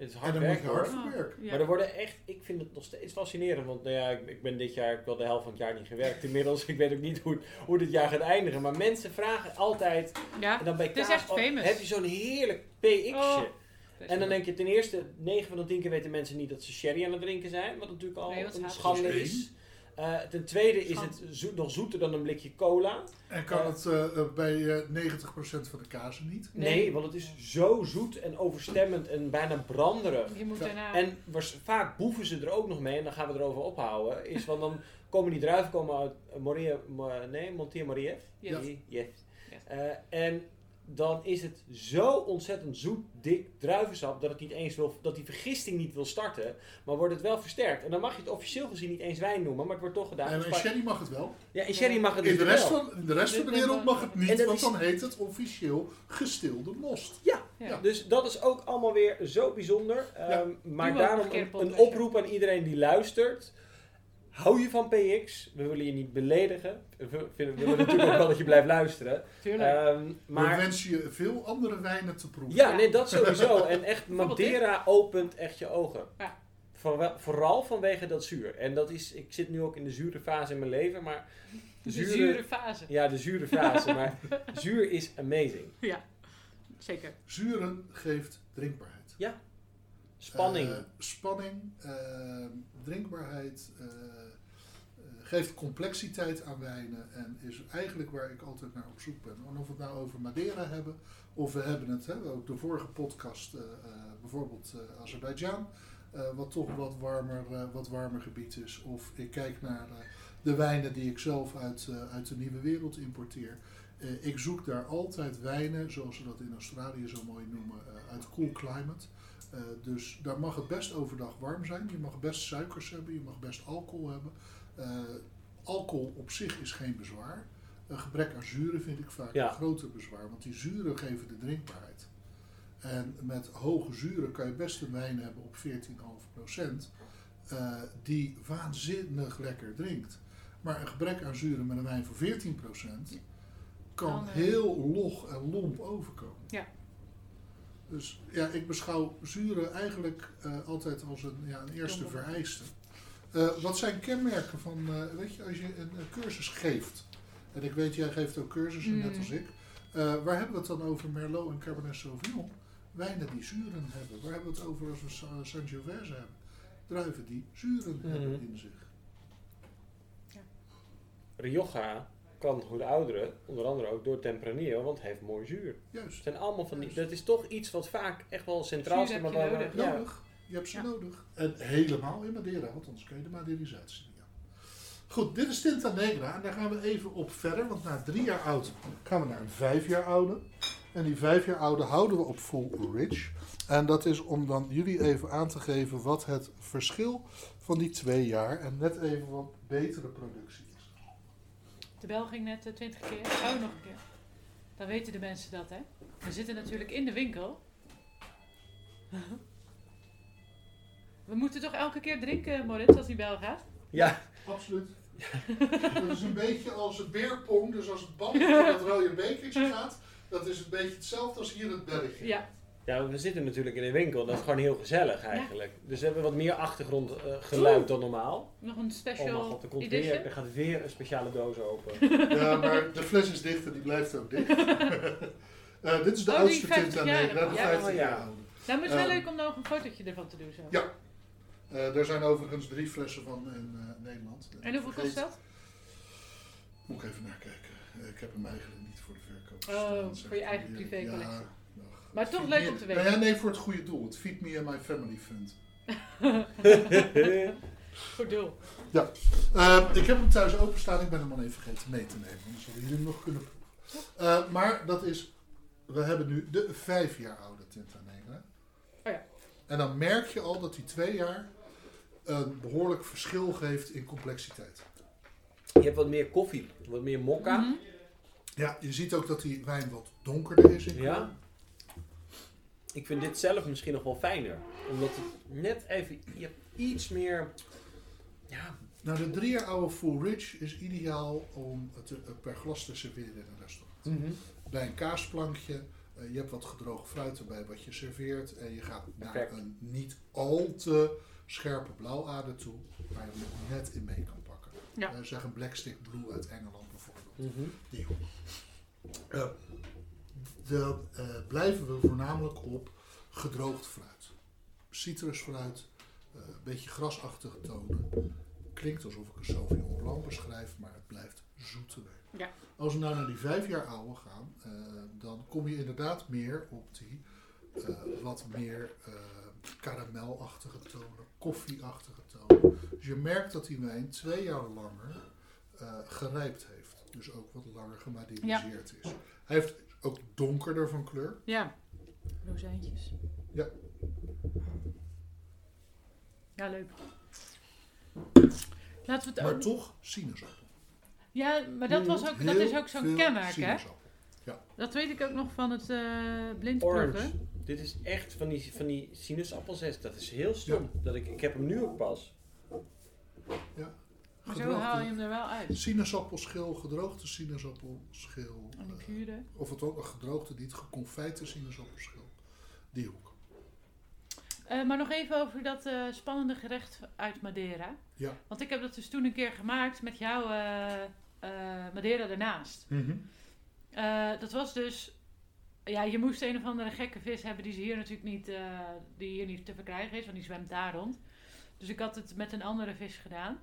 Het is En hard dan moet werk je hoor. hard Oh, voor werken. ja. Maar er worden echt, ik vind het nog steeds fascinerend, want nou ja, ik, ik ben dit jaar, ik heb wel de helft van het jaar niet gewerkt inmiddels. Ik weet ook niet hoe, hoe dit jaar gaat eindigen. Maar mensen vragen altijd, Ja. en dan bij Het is kaas, echt oh, famous. heb je zo'n heerlijk PX'je? Oh. En dan denk je ten eerste, 9 van de 10 keer weten mensen niet dat ze sherry aan het drinken zijn, wat natuurlijk al Nee, een schande is. Eh, ten tweede is het zoet, nog zoeter dan een blikje cola. En kan Eh. het eh, bij eh 90% van de kazen niet? Nee. Nee. want het is zo zoet en overstemmend en bijna branderig. Je moet Ja. daarna... En vaak boeven ze er ook nog mee, en dan gaan we erover ophouden. Is van dan komen die druiven komen uit Moria, Mo- nee, Montier Marief. Yes. Yes. Yes. Eh, en dan is het zo ontzettend zoet, dik druivensap dat het niet eens wil, dat die vergisting niet wil starten, maar wordt het wel versterkt. En dan mag je het officieel gezien niet eens wijn noemen, maar het wordt toch gedaan. En Spa- sherry mag het wel. ja, in sherry mag het In dus de rest wel. van, in de, rest van de wereld mag- het niet, want dan heet het officieel gestilde most. Ja, Ja. Dus dat is ook allemaal weer zo bijzonder. Ehm, maar daarom een oproep aan iedereen die luistert. Hou je van PX? We willen je niet beledigen. We vinden- we willen natuurlijk ook wel dat je blijft luisteren. Tuurlijk. Ehm, Maar we wensen je veel andere wijnen te proeven. ja, nee, dat sowieso. En echt, Madeira opent echt je ogen. Ja. Vooral, vooral vanwege dat zuur. En dat is, ik zit nu ook in de zure fase in mijn leven, maar de zure- zure fase. ja, de zure fase. maar zuur is amazing. Ja. Zeker. Zuren geeft drinkbaarheid. Spanning. Eh, spanning, eh, drinkbaarheid, eh, geeft complexiteit aan wijnen en is eigenlijk waar ik altijd naar op zoek ben. En of we het nou over Madeira hebben, of we hebben het, hè, ook de vorige podcast, eh, bijvoorbeeld eh Azerbeidzjan, eh, wat toch wat warmer, wat warmer gebied is. Of ik kijk naar de wijnen die ik zelf uit, uit de nieuwe wereld importeer. Ik zoek daar altijd wijnen, zoals ze dat in Australië zo mooi noemen, uit cool climate. Dus daar mag het best overdag warm zijn. Je mag best suikers hebben, je mag best alcohol hebben. Eh, alcohol op zich is geen bezwaar. Een gebrek aan zuren vind ik vaak Ja. een groter bezwaar, want die zuren geven de drinkbaarheid. En met hoge zuren kan je best een wijn hebben op 14,5% eh, die waanzinnig lekker drinkt. Maar een gebrek aan zuren met een wijn van 14% kan heel log en lomp overkomen. Ja. Dus ja, ik beschouw zuren eigenlijk eh, altijd als een, ja, een eerste Domme. vereiste. Eh, wat zijn kenmerken van, eh, weet je, als je een, een cursus geeft, en ik weet, jij geeft ook cursussen, net Mm. als ik, eh, waar hebben we het dan over Merlot en Cabernet Sauvignon? Wijnen die zuren hebben. Waar hebben we het over als we Sa- Sangiovese hebben? Druiven die zuren Mhm. hebben in zich. Rioja kan goede ouderen, onder andere ook door Tempranillo, want het heeft mooi zuur. Het Juist. zijn allemaal van die, Juist. dat is toch iets wat vaak echt wel centraal Zuur staat. heb maar je waar- nodig. ja. Nodig. Je hebt ze Ja. nodig. En helemaal in Madeira, want anders kun je de Maderisatie niet aan. Goed, dit is Tinta Negra en daar gaan we even op verder. Want na drie jaar oud gaan we naar een vijf jaar oude. En die vijf jaar oude houden we op full rich. En dat is om dan jullie even aan te geven wat het verschil van die twee jaar en net even wat betere productie is. De bel ging net eh, 20 keer. Oh, nog een keer. Dan weten de mensen dat, hè? We zitten natuurlijk in de winkel. We moeten toch elke keer drinken, Moritz, als hij bel gaat? Ja, Absoluut. dat is een beetje als het beerpong, dus als het balletje in het rode bekertje gaat, dat is een beetje hetzelfde als hier het belletje. Ja. ja, we zitten natuurlijk in een winkel. Dat is gewoon heel gezellig eigenlijk. Dus we hebben wat meer achtergrondgeluid dan normaal. Nog een Oh special mijn god, er, komt edition. weer, er gaat weer een speciale doos open. Ja, maar de fles is dicht en die blijft ook dicht. Eh, dit is de Oh, oudste 50 tint aan jaar. Nederland. Ja, 50 oh jaar ja. oude. Nou, maar het is wel Ehm, leuk om nog een fotootje ervan te doen zo. Ja. Eh, er zijn overigens drie flessen van in eh, Nederland. En hoeveel kost dat? Moet ik even naar kijken. Eh, ik heb hem eigenlijk niet voor de verkoop. Oh, staan, voor je eigen privécollectie. Ja. Maar toch leuk om te Nou weten. ja, nee, voor het goede doel. Het Feed Me and My Family Fund. Goed doel. Eh, ik heb hem thuis openstaan. Ik ben hem al even vergeten mee te nemen. Dan zullen jullie hem nog kunnen proeven. Maar dat is... We hebben nu de vijf jaar oude Tinta Negra. Oh ja. En dan merk je al dat die twee jaar een behoorlijk verschil geeft in complexiteit. Je hebt wat meer koffie, wat meer mokka. Mhm. Ja, je ziet ook dat die wijn wat donkerder is in. Ja. Ik vind dit zelf misschien nog wel fijner. Omdat het net even, je hebt iets meer, ja, Nou, de drie jaar oude Full Rich is ideaal om het te- per glas te serveren in een restaurant. Bij een kaasplankje, eh, je hebt wat gedroogd fruit erbij wat je serveert. En je gaat naar Perfect. een niet al te scherpe blauwader toe, waar je hem net in mee kan pakken. Ja. Eh, zeg een Blackstick Blue uit Engeland bijvoorbeeld. Mhm. Die. Eh, dan eh, blijven we voornamelijk op gedroogd fruit. Citrusfruit, eh, een beetje grasachtige tonen. Klinkt alsof ik een Sauvignon Blanc beschrijf, maar het blijft zoeter. Ja. Als we nou naar die vijf jaar oude gaan, eh, dan kom je inderdaad meer op die eh, wat meer eh, karamelachtige tonen, koffieachtige tonen. Dus je merkt dat die wijn twee jaar langer eh, gerijpt heeft. Dus ook wat langer gemaderiseerd is. Hij heeft ook donkerder van kleur. Ja. Rozijntjes. Ja. Ja, leuk. Laten we het Maar ook... toch sinaasappel. Ja, maar dat, was ook, dat is ook zo'n kenmerk, hè? sinaasappel. Dat weet ik ook nog van het eh proeven. Dit is echt van die, van die sinaasappelzest. Dat is heel stom. Dat ik, ik heb hem nu ook pas. Maar zo haal je hem er wel uit. Sinaasappelschil, gedroogde sinaasappelschil. En eh, of het ook een gedroogde, niet geconfijte sinaasappelschil. Die hoek. Eh, maar nog even over dat eh, spannende gerecht uit Madeira. Ja. Want ik heb dat dus toen een keer gemaakt met jouw eh, eh, Madeira ernaast. Eh, dat was dus... Ja, je moest een of andere gekke vis hebben die ze hier natuurlijk niet, eh, die hier niet te verkrijgen is, want die zwemt daar rond. Dus ik had het met een andere vis gedaan.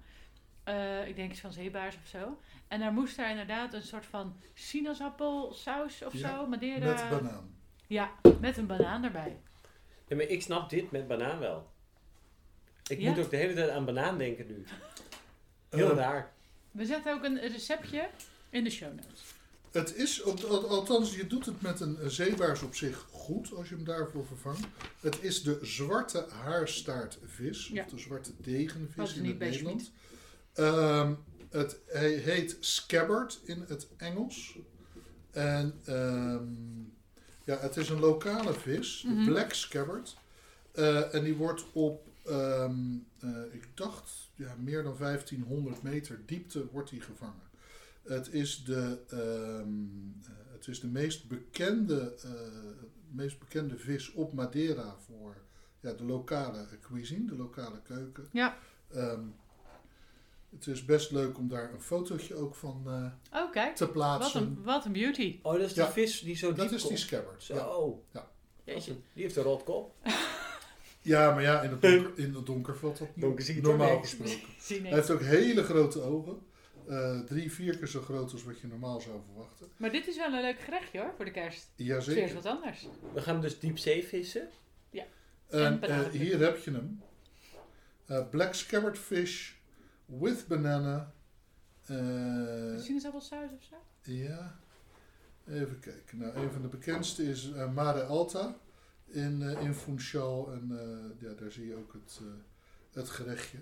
Eh, ik denk iets van zeebaars of zo. En daar moest daar inderdaad een soort van sinaasappelsaus of Ja, zo. Madeira. Met banaan. Ja, met een banaan erbij. Ja, maar ik snap dit met banaan wel. Ik Ja? moet ook de hele tijd aan banaan denken nu. Heel Eh, raar. We zetten ook een receptje in de show notes. Het is, al- al- althans, je doet het met een zeebaars op zich goed als je hem daarvoor vervangt. Het is de zwarte haarstaartvis, Ja. of de zwarte degenvis is in het Nederland. Ehm, het hij heet scabbard in het Engels. En ehm, ja, het is een lokale vis, de Mhm. black scabbard. Eh, en die wordt op, ehm, eh, ik dacht, ja, meer dan 1500 meter diepte wordt die gevangen. Het is de, ehm, eh, het is de meest, bekende, eh, meest bekende vis op Madeira voor ja, de lokale cuisine, de lokale keuken. Ja. Ehm, het is best leuk om daar een fotootje ook van eh, Oh, kijk. te Wat plaatsen. een, wat een beauty. Oh, dat is die Ja. vis die zo Dat diep is die scabbard. Ja. Zo. Ja. Jeetje, die heeft een rotkop. ja, maar ja, in het donker, in het donker valt dat niet Donker zie je normaal gesproken. Zie Hij heeft ook hele grote ogen. Eh, drie, vier keer zo groot als wat je normaal zou verwachten. Maar dit is wel een leuk gerechtje hoor, voor de kerst. Jazeker. eens wat anders. We gaan dus diepzee vissen. En En eh, hier heb je hem. Eh, black scabbard fish with banana. Eh, Sinaasappelsaus of zo? ja, even kijken. Nou, een van de bekendste is eh, Mare Alta in, eh in Funchal. En eh, ja, daar zie je ook het, eh, het gerechtje.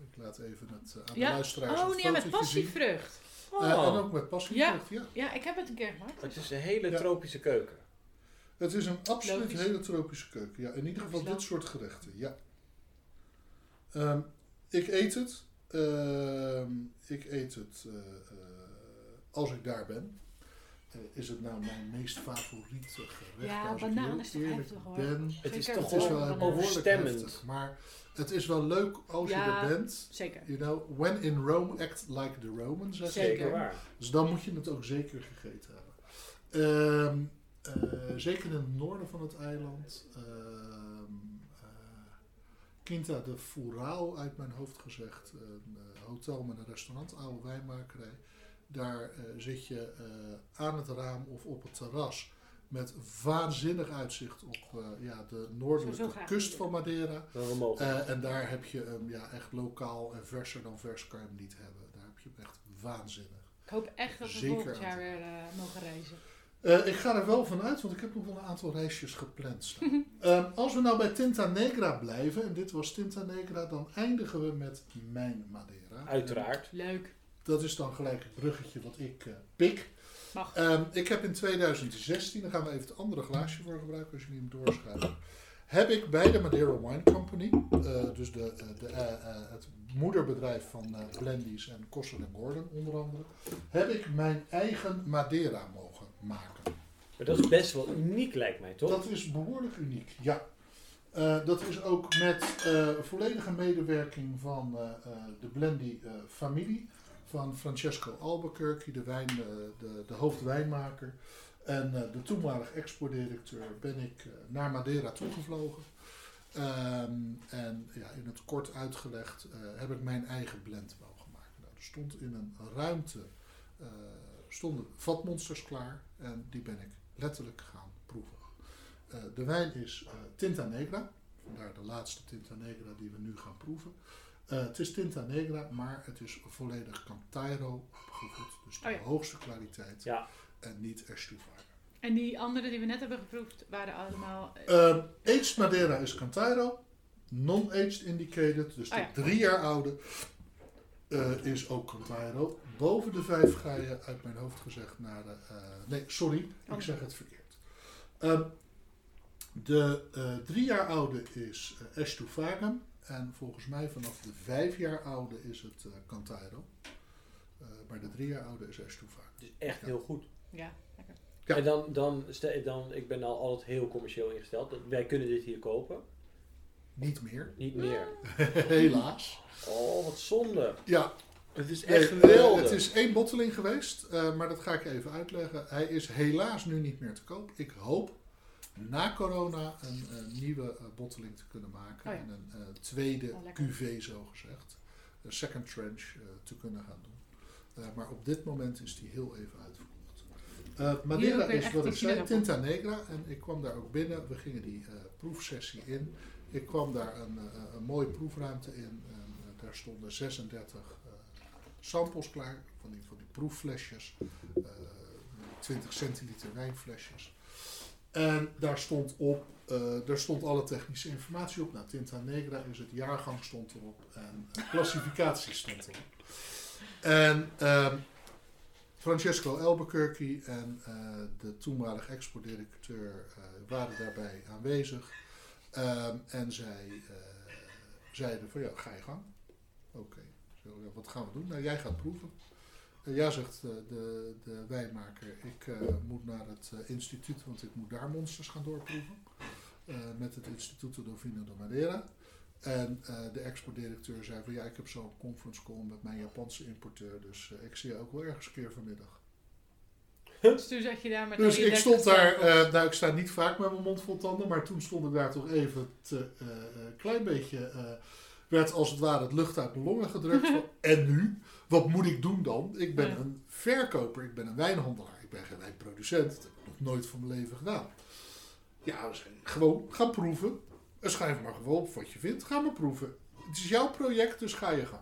Ik laat even het, eh, aan de Ja. luisteraars Oh, nee, met passievrucht. Eh, en ook met passievrucht, ja. Ja, ik heb het een keer gemaakt. Het is een hele Ja. tropische keuken. Het is een absoluut Logisch. hele tropische keuken. Ja, in ieder geval dit soort gerechten. Ja. Ehm, ik eet het. Ehm, ik eet het eh, eh, als ik daar ben. Eh, is het nou mijn meest favoriete gerecht? Ja, banaan is toch eerlijk heftig, hoor. ben. Het is toch Het is voor wel behoorlijk overstemmend. heftig. Maar het is wel leuk als je er bent. Zeker. You know, when in Rome, act like the Romans. zeg Zeker. ik. Zeker waar. Dus dan moet je het ook zeker gegeten hebben. Ehm, eh, zeker in het noorden van het eiland. ehm, eh, Quinta de Furao uit mijn hoofd gezegd. Een hotel met een restaurant, oude wijnmakerij. Daar eh, zit je eh, aan het raam of op het terras. Met waanzinnig uitzicht op eh, ja, de noordelijke kust van Madeira. Eh, en daar heb je hem ja, echt lokaal en verser dan vers kan je hem niet hebben. Daar heb je hem echt waanzinnig. Ik hoop echt dat we Zeker volgend jaar weer eh, mogen reizen. Eh, ik ga er wel vanuit, want ik heb nog wel een aantal reisjes gepland staan. Ehm, als we nou bij Tinta Negra blijven, en dit was Tinta Negra, dan eindigen we met mijn Madeira. Uiteraard. Leuk. Dat is dan gelijk het bruggetje wat ik eh, pik. Mag. Ehm, ik heb in 2016, daar gaan we even het andere glaasje voor gebruiken als je niet hem doorschuiven. Heb ik bij de Madeira Wine Company, eh, dus de, eh, de, het moederbedrijf van eh Blendies en Kossen en Gordon onder andere, heb ik mijn eigen Madeira mogen maken. Maar dat is best wel uniek, lijkt mij, toch? Dat is behoorlijk uniek, ja. Eh, dat is ook met eh, volledige medewerking van eh, eh, de Blendy eh, familie. Van Francesco Albuquerque, de, wijn, eh, de, de hoofdwijnmaker. En eh, de toenmalig exportdirecteur ben ik eh, naar Madeira toegevlogen. Ehm, en ja, in het kort uitgelegd heb ik mijn eigen blend mogen maken. Nou, er stond in een ruimte stonden vatmonsters klaar en die ben ik letterlijk gaan proeven. De wijn is Tinta Negra, vandaar de laatste Tinta Negra die we nu gaan proeven. Eh, het is Tinta Negra, maar het is volledig Cantairo opgevoed, dus de Oh ja. hoogste kwaliteit Ja. en niet Estuvaga. En die andere die we net hebben geproefd, waren allemaal... eh, Ehm aged Madeira is Cantairo, non-aged indicated, dus de Oh ja. drie jaar oude eh, is ook Cantairo. Boven de vijf ga je uit mijn hoofd gezegd naar de... eh, nee, sorry, ik Oh. zeg het verkeerd. Ehm, de eh, drie jaar oude is uh, Estufagem en volgens mij vanaf de vijf jaar oude is het eh Cantairo. Eh, maar de drie jaar oude is Estufagem. Het is echt heel goed. ja, lekker. Ja. En dan, dan, stel- dan, ik ben al altijd heel commercieel ingesteld. Dat- Wij kunnen dit hier kopen. Niet meer, Niet meer. helaas. Oh, wat zonde. Ja, Het is echt geweldig. het is één botteling geweest, eh, maar dat ga ik even uitleggen. Hij is helaas nu niet meer te koop. Ik hoop na corona een, eh, nieuwe eh, botteling te kunnen maken. Oh ja. En een eh, tweede Oh. QV zo gezegd. Een second trench te kunnen gaan doen. Maar op dit moment is die heel even. Eh Hier Madeira is wat een ik zei. Tinta Negra. En ik kwam daar ook binnen. We gingen die proefsessie in. Ik kwam daar een, een mooie proefruimte in. En, daar stonden 36 eh, samples klaar. Van die, van die proefflesjes. eh 20 centiliter wijnflesjes. En daar stond op, eh, daar stond alle technische informatie op. Nou, Tinta Negra is het jaargang stond erop en eh, klassificatie stond erop. En ehm, Francesco Albuquerque en eh, de toenmalig exportdirecteur eh, waren daarbij aanwezig. Ehm, en zij zeiden van ja, ga je gang. Oké, wat gaan we doen? Nou, jij gaat proeven. Ja, zegt eh, de, de wijnmaker, ik eh, moet naar het eh, instituut, want ik moet daar monsters gaan doorproeven. Eh, met het Instituto do Vino de Madeira. En eh, de exportdirecteur zei van ja, ik heb zo'n conference call met mijn Japanse importeur, dus ik zie je ook wel ergens een keer vanmiddag. Dus toen zat je daar met Dus ik stond 30 daar, eh, nou ik sta niet vaak met mijn mond vol tanden, maar toen stond ik daar toch even eh, eh, klein beetje, eh, werd als het ware het lucht uit mijn longen gedrukt. van, en nu? Wat moet ik doen dan? Ik ben Ja. een verkoper, ik ben een wijnhandelaar, ik ben geen wijnproducent. Dat heb ik nog nooit van mijn leven gedaan. Ja, zijn gewoon gaan proeven. En schrijf maar gewoon op wat je vindt. Ga maar proeven. Het is jouw project, dus ga je gang.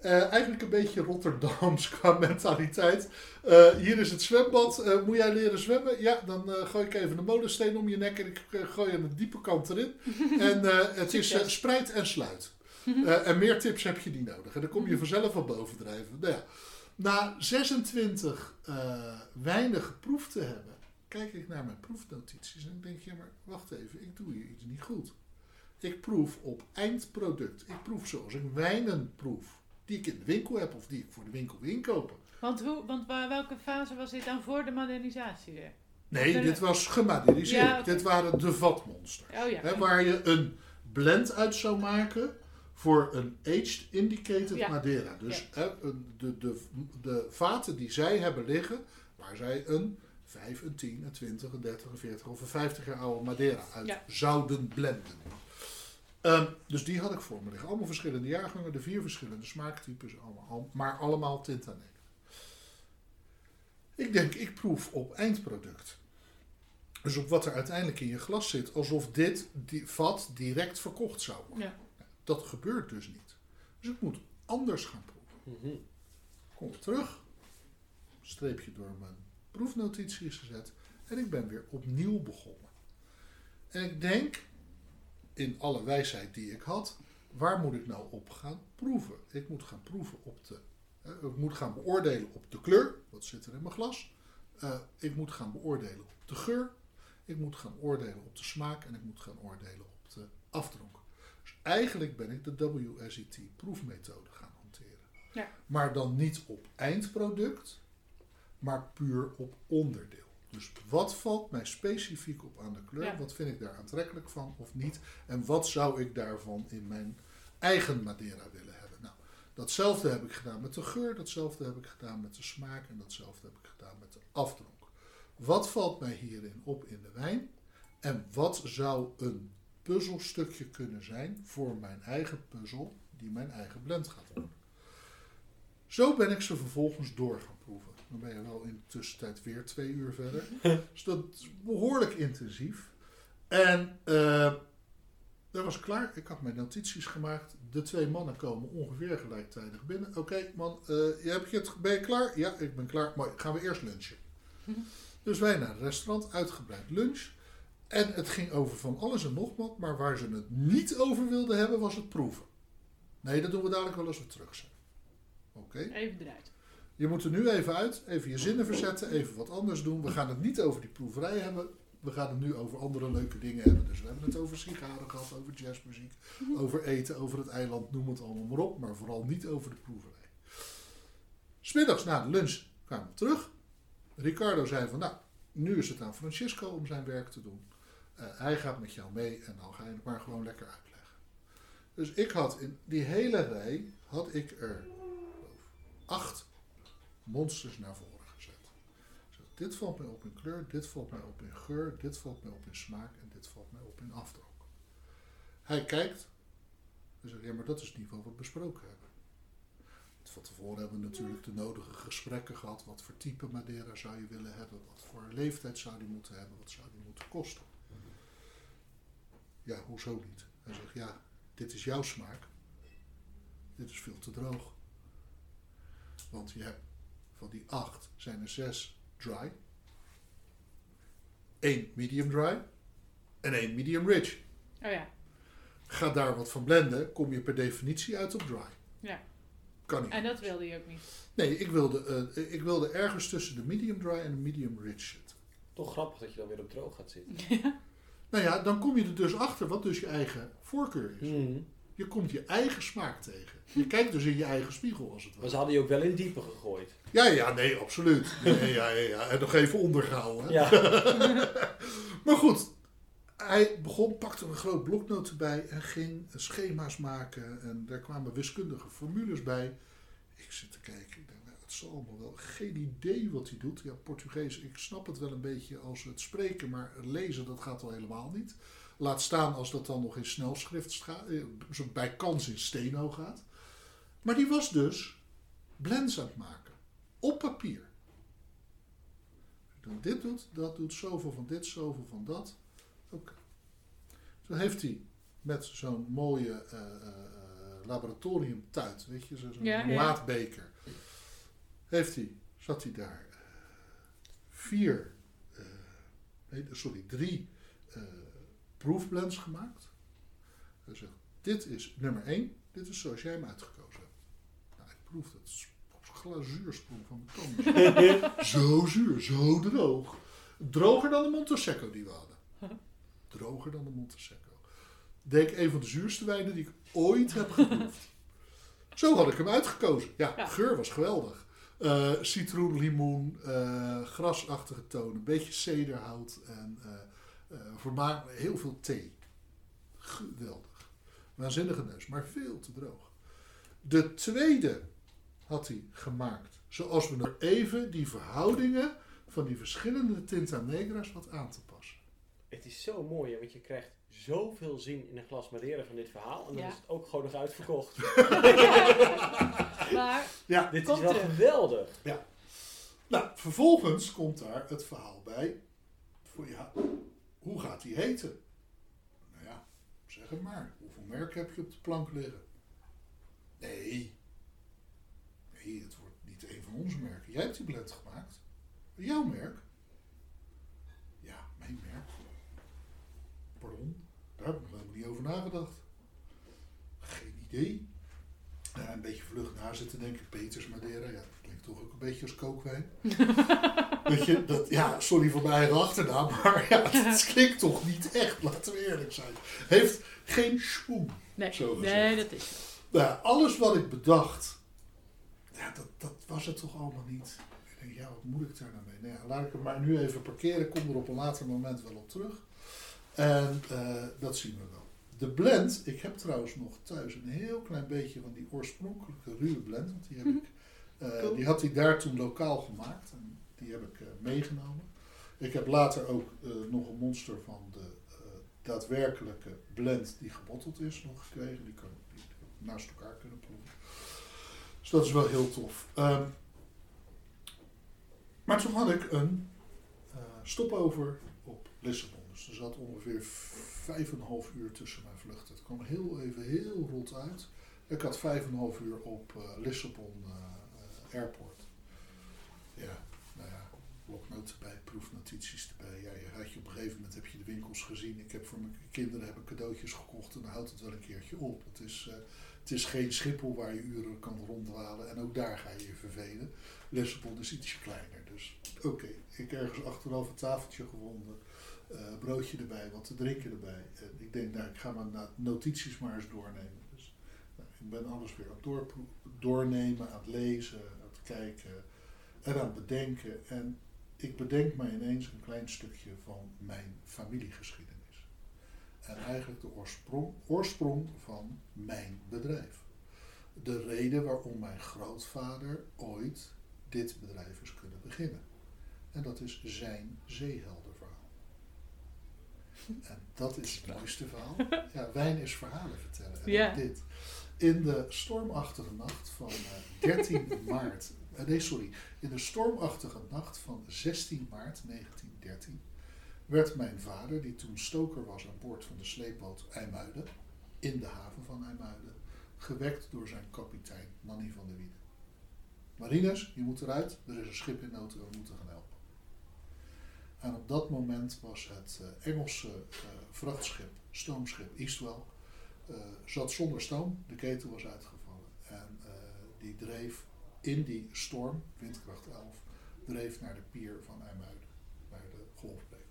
Eh, eigenlijk een beetje Rotterdams qua mentaliteit. Eh, hier is het zwembad. Eh, moet jij leren zwemmen? Ja, dan eh, gooi ik even een molensteen om je nek en ik eh, gooi aan de diepe kant erin. en eh, het is eh, spreid en sluit. Eh, en meer tips heb je niet nodig. En dan kom je vanzelf wel bovendrijven. Nou ja, na 26 eh wijnen geproefd te hebben, kijk ik naar mijn proefnotities en ik denk, ja maar wacht even, ik doe hier iets niet goed. Ik proef op eindproduct. Ik proef zoals ik wijnen proef. Die ik in de winkel heb of die ik voor de winkel wil inkopen. Want, hoe, want welke fase was dit dan voor de modernisatie weer? Nee, dit was. Ja, oké. Dit waren de vatmonsters. Oh ja. Hè, waar je een blend uit zou maken voor een aged indicated Ja. Madeira. Dus de, de, de vaten die zij hebben liggen, waar zij een 5, een 10, een 20, een 30, een 40 of een 50 jaar oude Madeira uit Ja. zouden blenden. Ehm, dus die had ik voor me liggen. Allemaal verschillende jaargangen, de vier verschillende smaaktypes, allemaal, al- maar allemaal Tintanet. Ik denk, ik proef op eindproduct. Dus op wat er uiteindelijk in je glas zit, alsof dit die vat direct verkocht zou worden. Ja. Dat gebeurt dus niet. Dus ik moet anders gaan proeven. Mhm. Kom terug, streepje door mijn proefnotities gezet en ik ben weer opnieuw begonnen. En ik denk, in alle wijsheid die ik had, waar moet ik nou op gaan proeven? Ik moet gaan proeven op de, eh, ik moet gaan beoordelen op de kleur, wat zit er in mijn glas. Eh, ik moet gaan beoordelen op de geur. Ik moet gaan oordelen op de smaak en ik moet gaan oordelen op de afdronk. Eigenlijk ben ik de WSET proefmethode gaan hanteren. Ja. Maar dan niet op eindproduct, maar puur op onderdeel. Dus wat valt mij specifiek op aan de kleur? Ja. Wat vind ik daar aantrekkelijk van of niet? En wat zou ik daarvan in mijn eigen Madeira willen hebben? Nou, datzelfde heb ik gedaan met de geur, datzelfde heb ik gedaan met de smaak en datzelfde heb ik gedaan met de afdronk. Wat valt mij hierin op in de wijn? En wat zou een puzzelstukje kunnen zijn voor mijn eigen puzzel, die mijn eigen blend gaat worden? Zo ben ik ze vervolgens door gaan proeven. Dan ben je wel in de tussentijd weer twee uur verder. dus dat is behoorlijk intensief. En eh dat was klaar. Ik had mijn notities gemaakt. De twee mannen komen ongeveer gelijktijdig binnen. Oké, man, je hebt je het, ben je klaar? Ja, ik ben klaar. Maar gaan we eerst lunchen. Dus wij naar het restaurant, uitgebreid lunch. En het ging over van alles en nog wat. Maar waar ze het niet over wilden hebben, was het proeven. Nee, dat doen we dadelijk wel als we terug zijn. Oké. Even eruit. Je moet er nu even uit, even je zinnen verzetten, even wat anders doen. We gaan het niet over die proeverij hebben. We gaan het nu over andere leuke dingen hebben. Dus we hebben het over sigaren gehad, over jazzmuziek, over eten, over het eiland, noem het allemaal maar op. Maar vooral niet over de proeverij. Smiddags na de lunch kwamen we terug. Ricardo zei van, nou, nu is het aan Francisco om zijn werk te doen. Eh, hij gaat met jou mee en dan ga je het maar gewoon lekker uitleggen. Dus ik had in die hele rij, had ik er acht monsters naar voren gezet. Zeg, dit valt mij op in kleur, dit valt mij op in geur, dit valt mij op in smaak en dit valt mij op in afdronk. Hij kijkt en zegt, ja maar dat is niet wat we besproken hebben. Van tevoren hebben we natuurlijk de nodige gesprekken gehad. Wat voor type Madeira zou je willen hebben? Wat voor leeftijd zou die moeten hebben? Wat zou die moeten kosten? Ja, hoezo niet? Hij zegt, ja, dit is jouw smaak. Dit is veel te droog. Want je hebt van die acht zijn er zes dry. één medium dry en één medium rich. Oh ja. Ga daar wat van blenden, kom je per definitie uit op dry. Ja. Kan niet. En dat wilde je ook niet. Nee, ik wilde, eh, ik wilde ergens tussen de medium dry en de medium rich zitten. Toch grappig dat je dan weer op droog gaat zitten. Nou ja, dan kom je er dus achter wat dus je eigen voorkeur is. Mhm. Je komt je eigen smaak tegen. Je kijkt dus in je eigen spiegel als het Maar ware. ze hadden je ook wel in diepe gegooid. Ja, ja, nee, absoluut. Nee, ja, ja, ja. En nog even ondergehouden. Ja. Maar goed, hij begon, pakte een groot bloknoot erbij en ging schema's maken. En daar kwamen wiskundige formules bij. Ik zit te kijken, ik denk, het zal allemaal wel. Geen idee wat hij doet. Ja, Portugees, ik snap het wel een beetje als het spreken, maar lezen, dat gaat al helemaal niet. Laat staan als dat dan nog in snelschrift scha- eh, zo bij kans in steno gaat. Maar die was dus blends aan het maken. Op papier. Dan dit doet, dat doet, zoveel van dit, zoveel van dat. Oké. Zo heeft hij met zo'n mooie eh, eh, laboratoriumtuit, weet je, zo- zo'n ja. laadbeker. Heeft hij, zat hij daar eh, vier, eh, nee, sorry, drie eh proefblends gemaakt. Hij zegt, dit is nummer één, dit is zoals jij hem uitgekozen hebt. Nou, ik proef het glazuursprong van de tanden. zo zuur, zo droog. Droger dan de Montesecco die we hadden. Droger dan de Montesecco. Denk een van de zuurste wijnen die ik ooit heb geproefd. Zo had ik hem uitgekozen. Ja, Ja. geur was geweldig. Eh, citroen, limoen, eh, grasachtige tonen, een beetje cederhout en verma- heel veel thee. Geweldig. Waanzinnige neus, maar veel te droog. De tweede had hij gemaakt. Zoals we nog even die verhoudingen van die verschillende Tinta Negras wat aan te. Het is zo mooi, hè, want je krijgt zoveel zin in een glas Madeira van dit verhaal. En dan Ja. is het ook gewoon nog uitverkocht. Maar Ja, dit Komt is wel er. geweldig. Nou, vervolgens komt daar het verhaal bij. Voor, ja, hoe gaat die heten? Nou ja, zeg het maar. Hoeveel merken heb je op de plank liggen? Nee. Nee, het wordt niet een van onze merken. Jij hebt die blend gemaakt. Jouw merk? Ja, mijn merk. Pardon? Daar heb ik nog helemaal niet over nagedacht. Geen idee. Een beetje vlug na zitten denken. Peters Madeira, ja, dat klinkt toch ook een beetje als kookwijn. Weet je, dat, ja, sorry voor mijn eigen achternaam, maar ja, dat klinkt toch niet echt, laten we eerlijk zijn. Heeft geen schoen. nee, Zo gezegd. nee, dat is. Nou, ja, alles wat ik bedacht, ja, dat, dat was het toch allemaal niet. Ik denk, ja, wat moet ik daar nou mee? Nou ja, laat ik het maar nu even parkeren, kom er op een later moment wel op terug. En eh, dat zien we wel. De blend, ik heb trouwens nog thuis een heel klein beetje van die oorspronkelijke ruwe blend, want die, heb ik, eh, Cool. die had hij daar toen lokaal gemaakt. En die heb ik eh, meegenomen. Ik heb later ook nog een monster van de daadwerkelijke blend die gebotteld is nog gekregen. Die kan ik naast elkaar kunnen proeven. Dus dat is wel heel tof. Ehm, maar toen had ik een stopover op Lissabon. Dus er zat ongeveer vijf en een half uur tussen mijn vluchten. Het kwam heel even heel rot uit. Ik had vijf en een half uur op eh, Lissabon eh, eh, Airport. Ja, nou ja, bloknoten erbij, proefnotities erbij. Ja, je had je op een gegeven moment heb je de winkels gezien. Ik heb voor mijn kinderen heb ik cadeautjes gekocht en dan houdt het wel een keertje op. Het is, het is geen Schiphol waar je uren kan ronddwalen en ook daar ga je je vervelen. Lissabon is ietsje kleiner. Dus oké, ik ergens achteraf een tafeltje gevonden. Eh, broodje erbij, wat te drinken erbij. Ik denk, nou, ik ga mijn notities maar eens doornemen. Dus nou, ik ben alles weer aan het doornemen, aan het lezen, aan het kijken en aan het bedenken. En ik bedenk me ineens een klein stukje van mijn familiegeschiedenis. En eigenlijk de oorsprong, oorsprong van mijn bedrijf. De reden waarom mijn grootvader ooit dit bedrijf is kunnen beginnen. En dat is zijn zeeheldenverhaal. En dat is het mooiste verhaal. Ja, wijn is verhalen vertellen. En Ja. dit. In de stormachtige nacht van eh, 13 maart. eh, nee, sorry. In de stormachtige nacht van 16 maart 1913 werd mijn vader, die toen stoker was aan boord van de sleepboot IJmuiden, in de haven van IJmuiden, gewekt door zijn kapitein Manny van der Wieden. Marines, je moet eruit, er is een schip in nood en we moeten gaan helpen. En op dat moment was het eh, Engelse eh, vrachtschip, stoomschip Eastwell, eh, zat zonder stoom, de ketel was uitgevallen. En die dreef in die storm, windkracht 11, dreef naar de pier van IJmuiden, naar de golfbeek.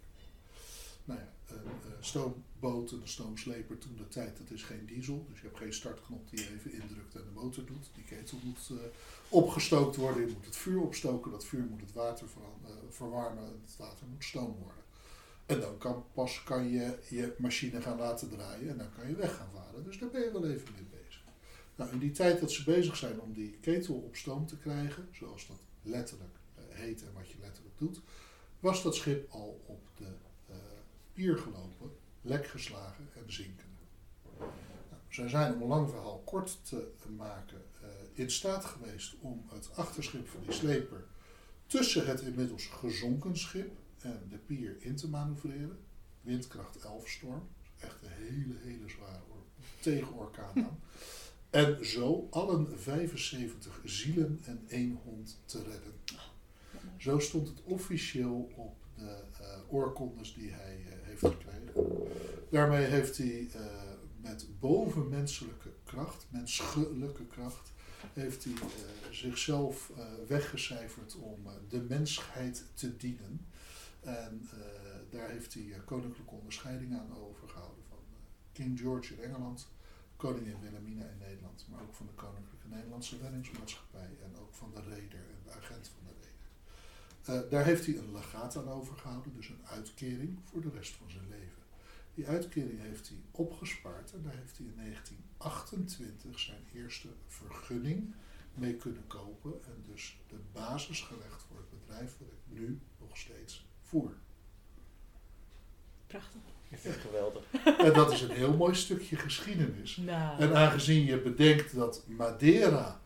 Nou ja, een eh, stoomboot en een stoomsleper toen de tijd, dat is geen diesel. Dus je hebt geen startknop die je even indrukt en de motor doet. Die ketel moet eh, opgestookt worden, je moet het vuur opstoken, dat vuur moet het water veran- eh, verwarmen en het water moet stoom worden. En dan kan, pas kan je je machine gaan laten draaien en dan kan je weg gaan varen. Dus daar ben je wel even mee bezig. Nou, in die tijd dat ze bezig zijn om die ketel op stoom te krijgen, zoals dat letterlijk heet en wat je letterlijk doet, was dat schip al op pier gelopen, lek geslagen en zinkende. Nou, zij zijn, om een lang verhaal kort te maken, eh, in staat geweest om het achterschip van die sleper tussen het inmiddels gezonken schip en de pier in te manoeuvreren. Windkracht 11 storm, echt een hele, hele zware or- tegenorkaan aan. En zo allen 75 zielen en één hond te redden. Zo stond het officieel op de eh, oorkondes die hij eh, Daarmee heeft hij eh, met bovenmenselijke kracht, menselijke kracht, heeft hij eh, zichzelf eh, weggecijferd om de mensheid te dienen. En daar heeft hij koninklijke onderscheidingen aan overgehouden van King George in Engeland, koningin Wilhelmina in Nederland, maar ook van de Koninklijke Nederlandse Reddingsmaatschappij en ook van de reder en de agent van Eh, daar heeft hij een legaat aan overgehouden, dus een uitkering voor de rest van zijn leven. Die uitkering heeft hij opgespaard en daar heeft hij in 1928 zijn eerste vergunning mee kunnen kopen en dus de basis gelegd voor het bedrijf wat ik nu nog steeds voer. Prachtig. Ik vind het geweldig. En dat is een heel mooi stukje geschiedenis. Nou. En aangezien je bedenkt dat Madeira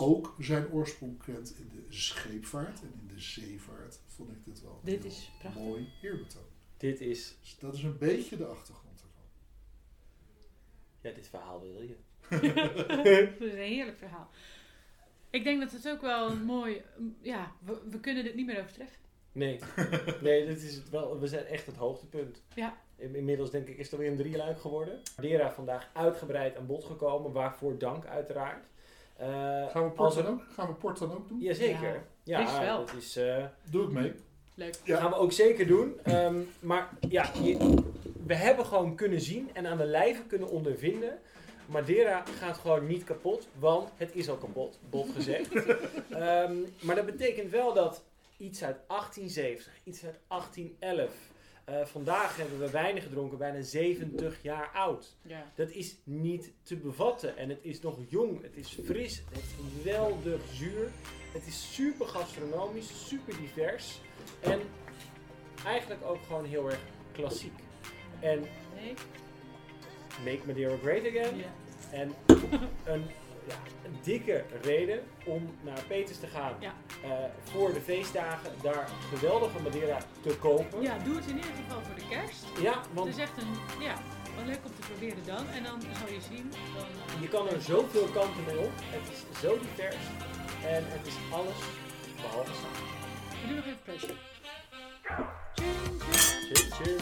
ook zijn oorsprong kent in de scheepvaart en in de zeevaart, vond ik dit wel een Dit heel is prachtig. mooi eerbetoon. Dit is, Dus dat is een beetje de achtergrond ervan. ja, dit verhaal wil je. Dat is een heerlijk verhaal. Ik denk dat het ook wel een mooi... Ja, we, we kunnen dit niet meer overtreffen. Nee, nee dit is het wel, we zijn echt het hoogtepunt. Ja. In- Inmiddels denk ik is het alweer een drieluik geworden. Dera vandaag uitgebreid aan bod gekomen, waarvoor dank uiteraard. Eh, Gaan we port dan ook, gaan we port dan ook doen? Jazeker. Ja, Ja, wel. dat is... eh, Doe ik mee. Leuk. Ja. gaan we ook zeker doen. Ehm, maar ja, je- we hebben gewoon kunnen zien en aan de lijve kunnen ondervinden. Madeira gaat gewoon niet kapot, want het is al kapot, bot gezegd. Ehm, maar dat betekent wel dat iets uit 1870, iets uit 1811. Eh, vandaag hebben we weinig gedronken, bijna 70 jaar oud. Ja. Dat is niet te bevatten. En het is nog jong, het is fris, het heeft geweldig zuur. Het is super gastronomisch, super divers. En eigenlijk ook gewoon heel erg klassiek. En? Make Madeira Great Again. Ja. En een, ja, een dikke reden om naar Peters te gaan Ja. eh, voor de feestdagen. Daar geweldige Madeira te kopen. ja, doe het in ieder geval voor de kerst. Ja, Het want is echt een... Ja, wel leuk om te proberen dan. En dan zal je zien... Dan, eh, Je kan er zoveel kanten mee op. Het is zo divers. En het is alles behalve samen. We doen nog even. Tjing, tjing.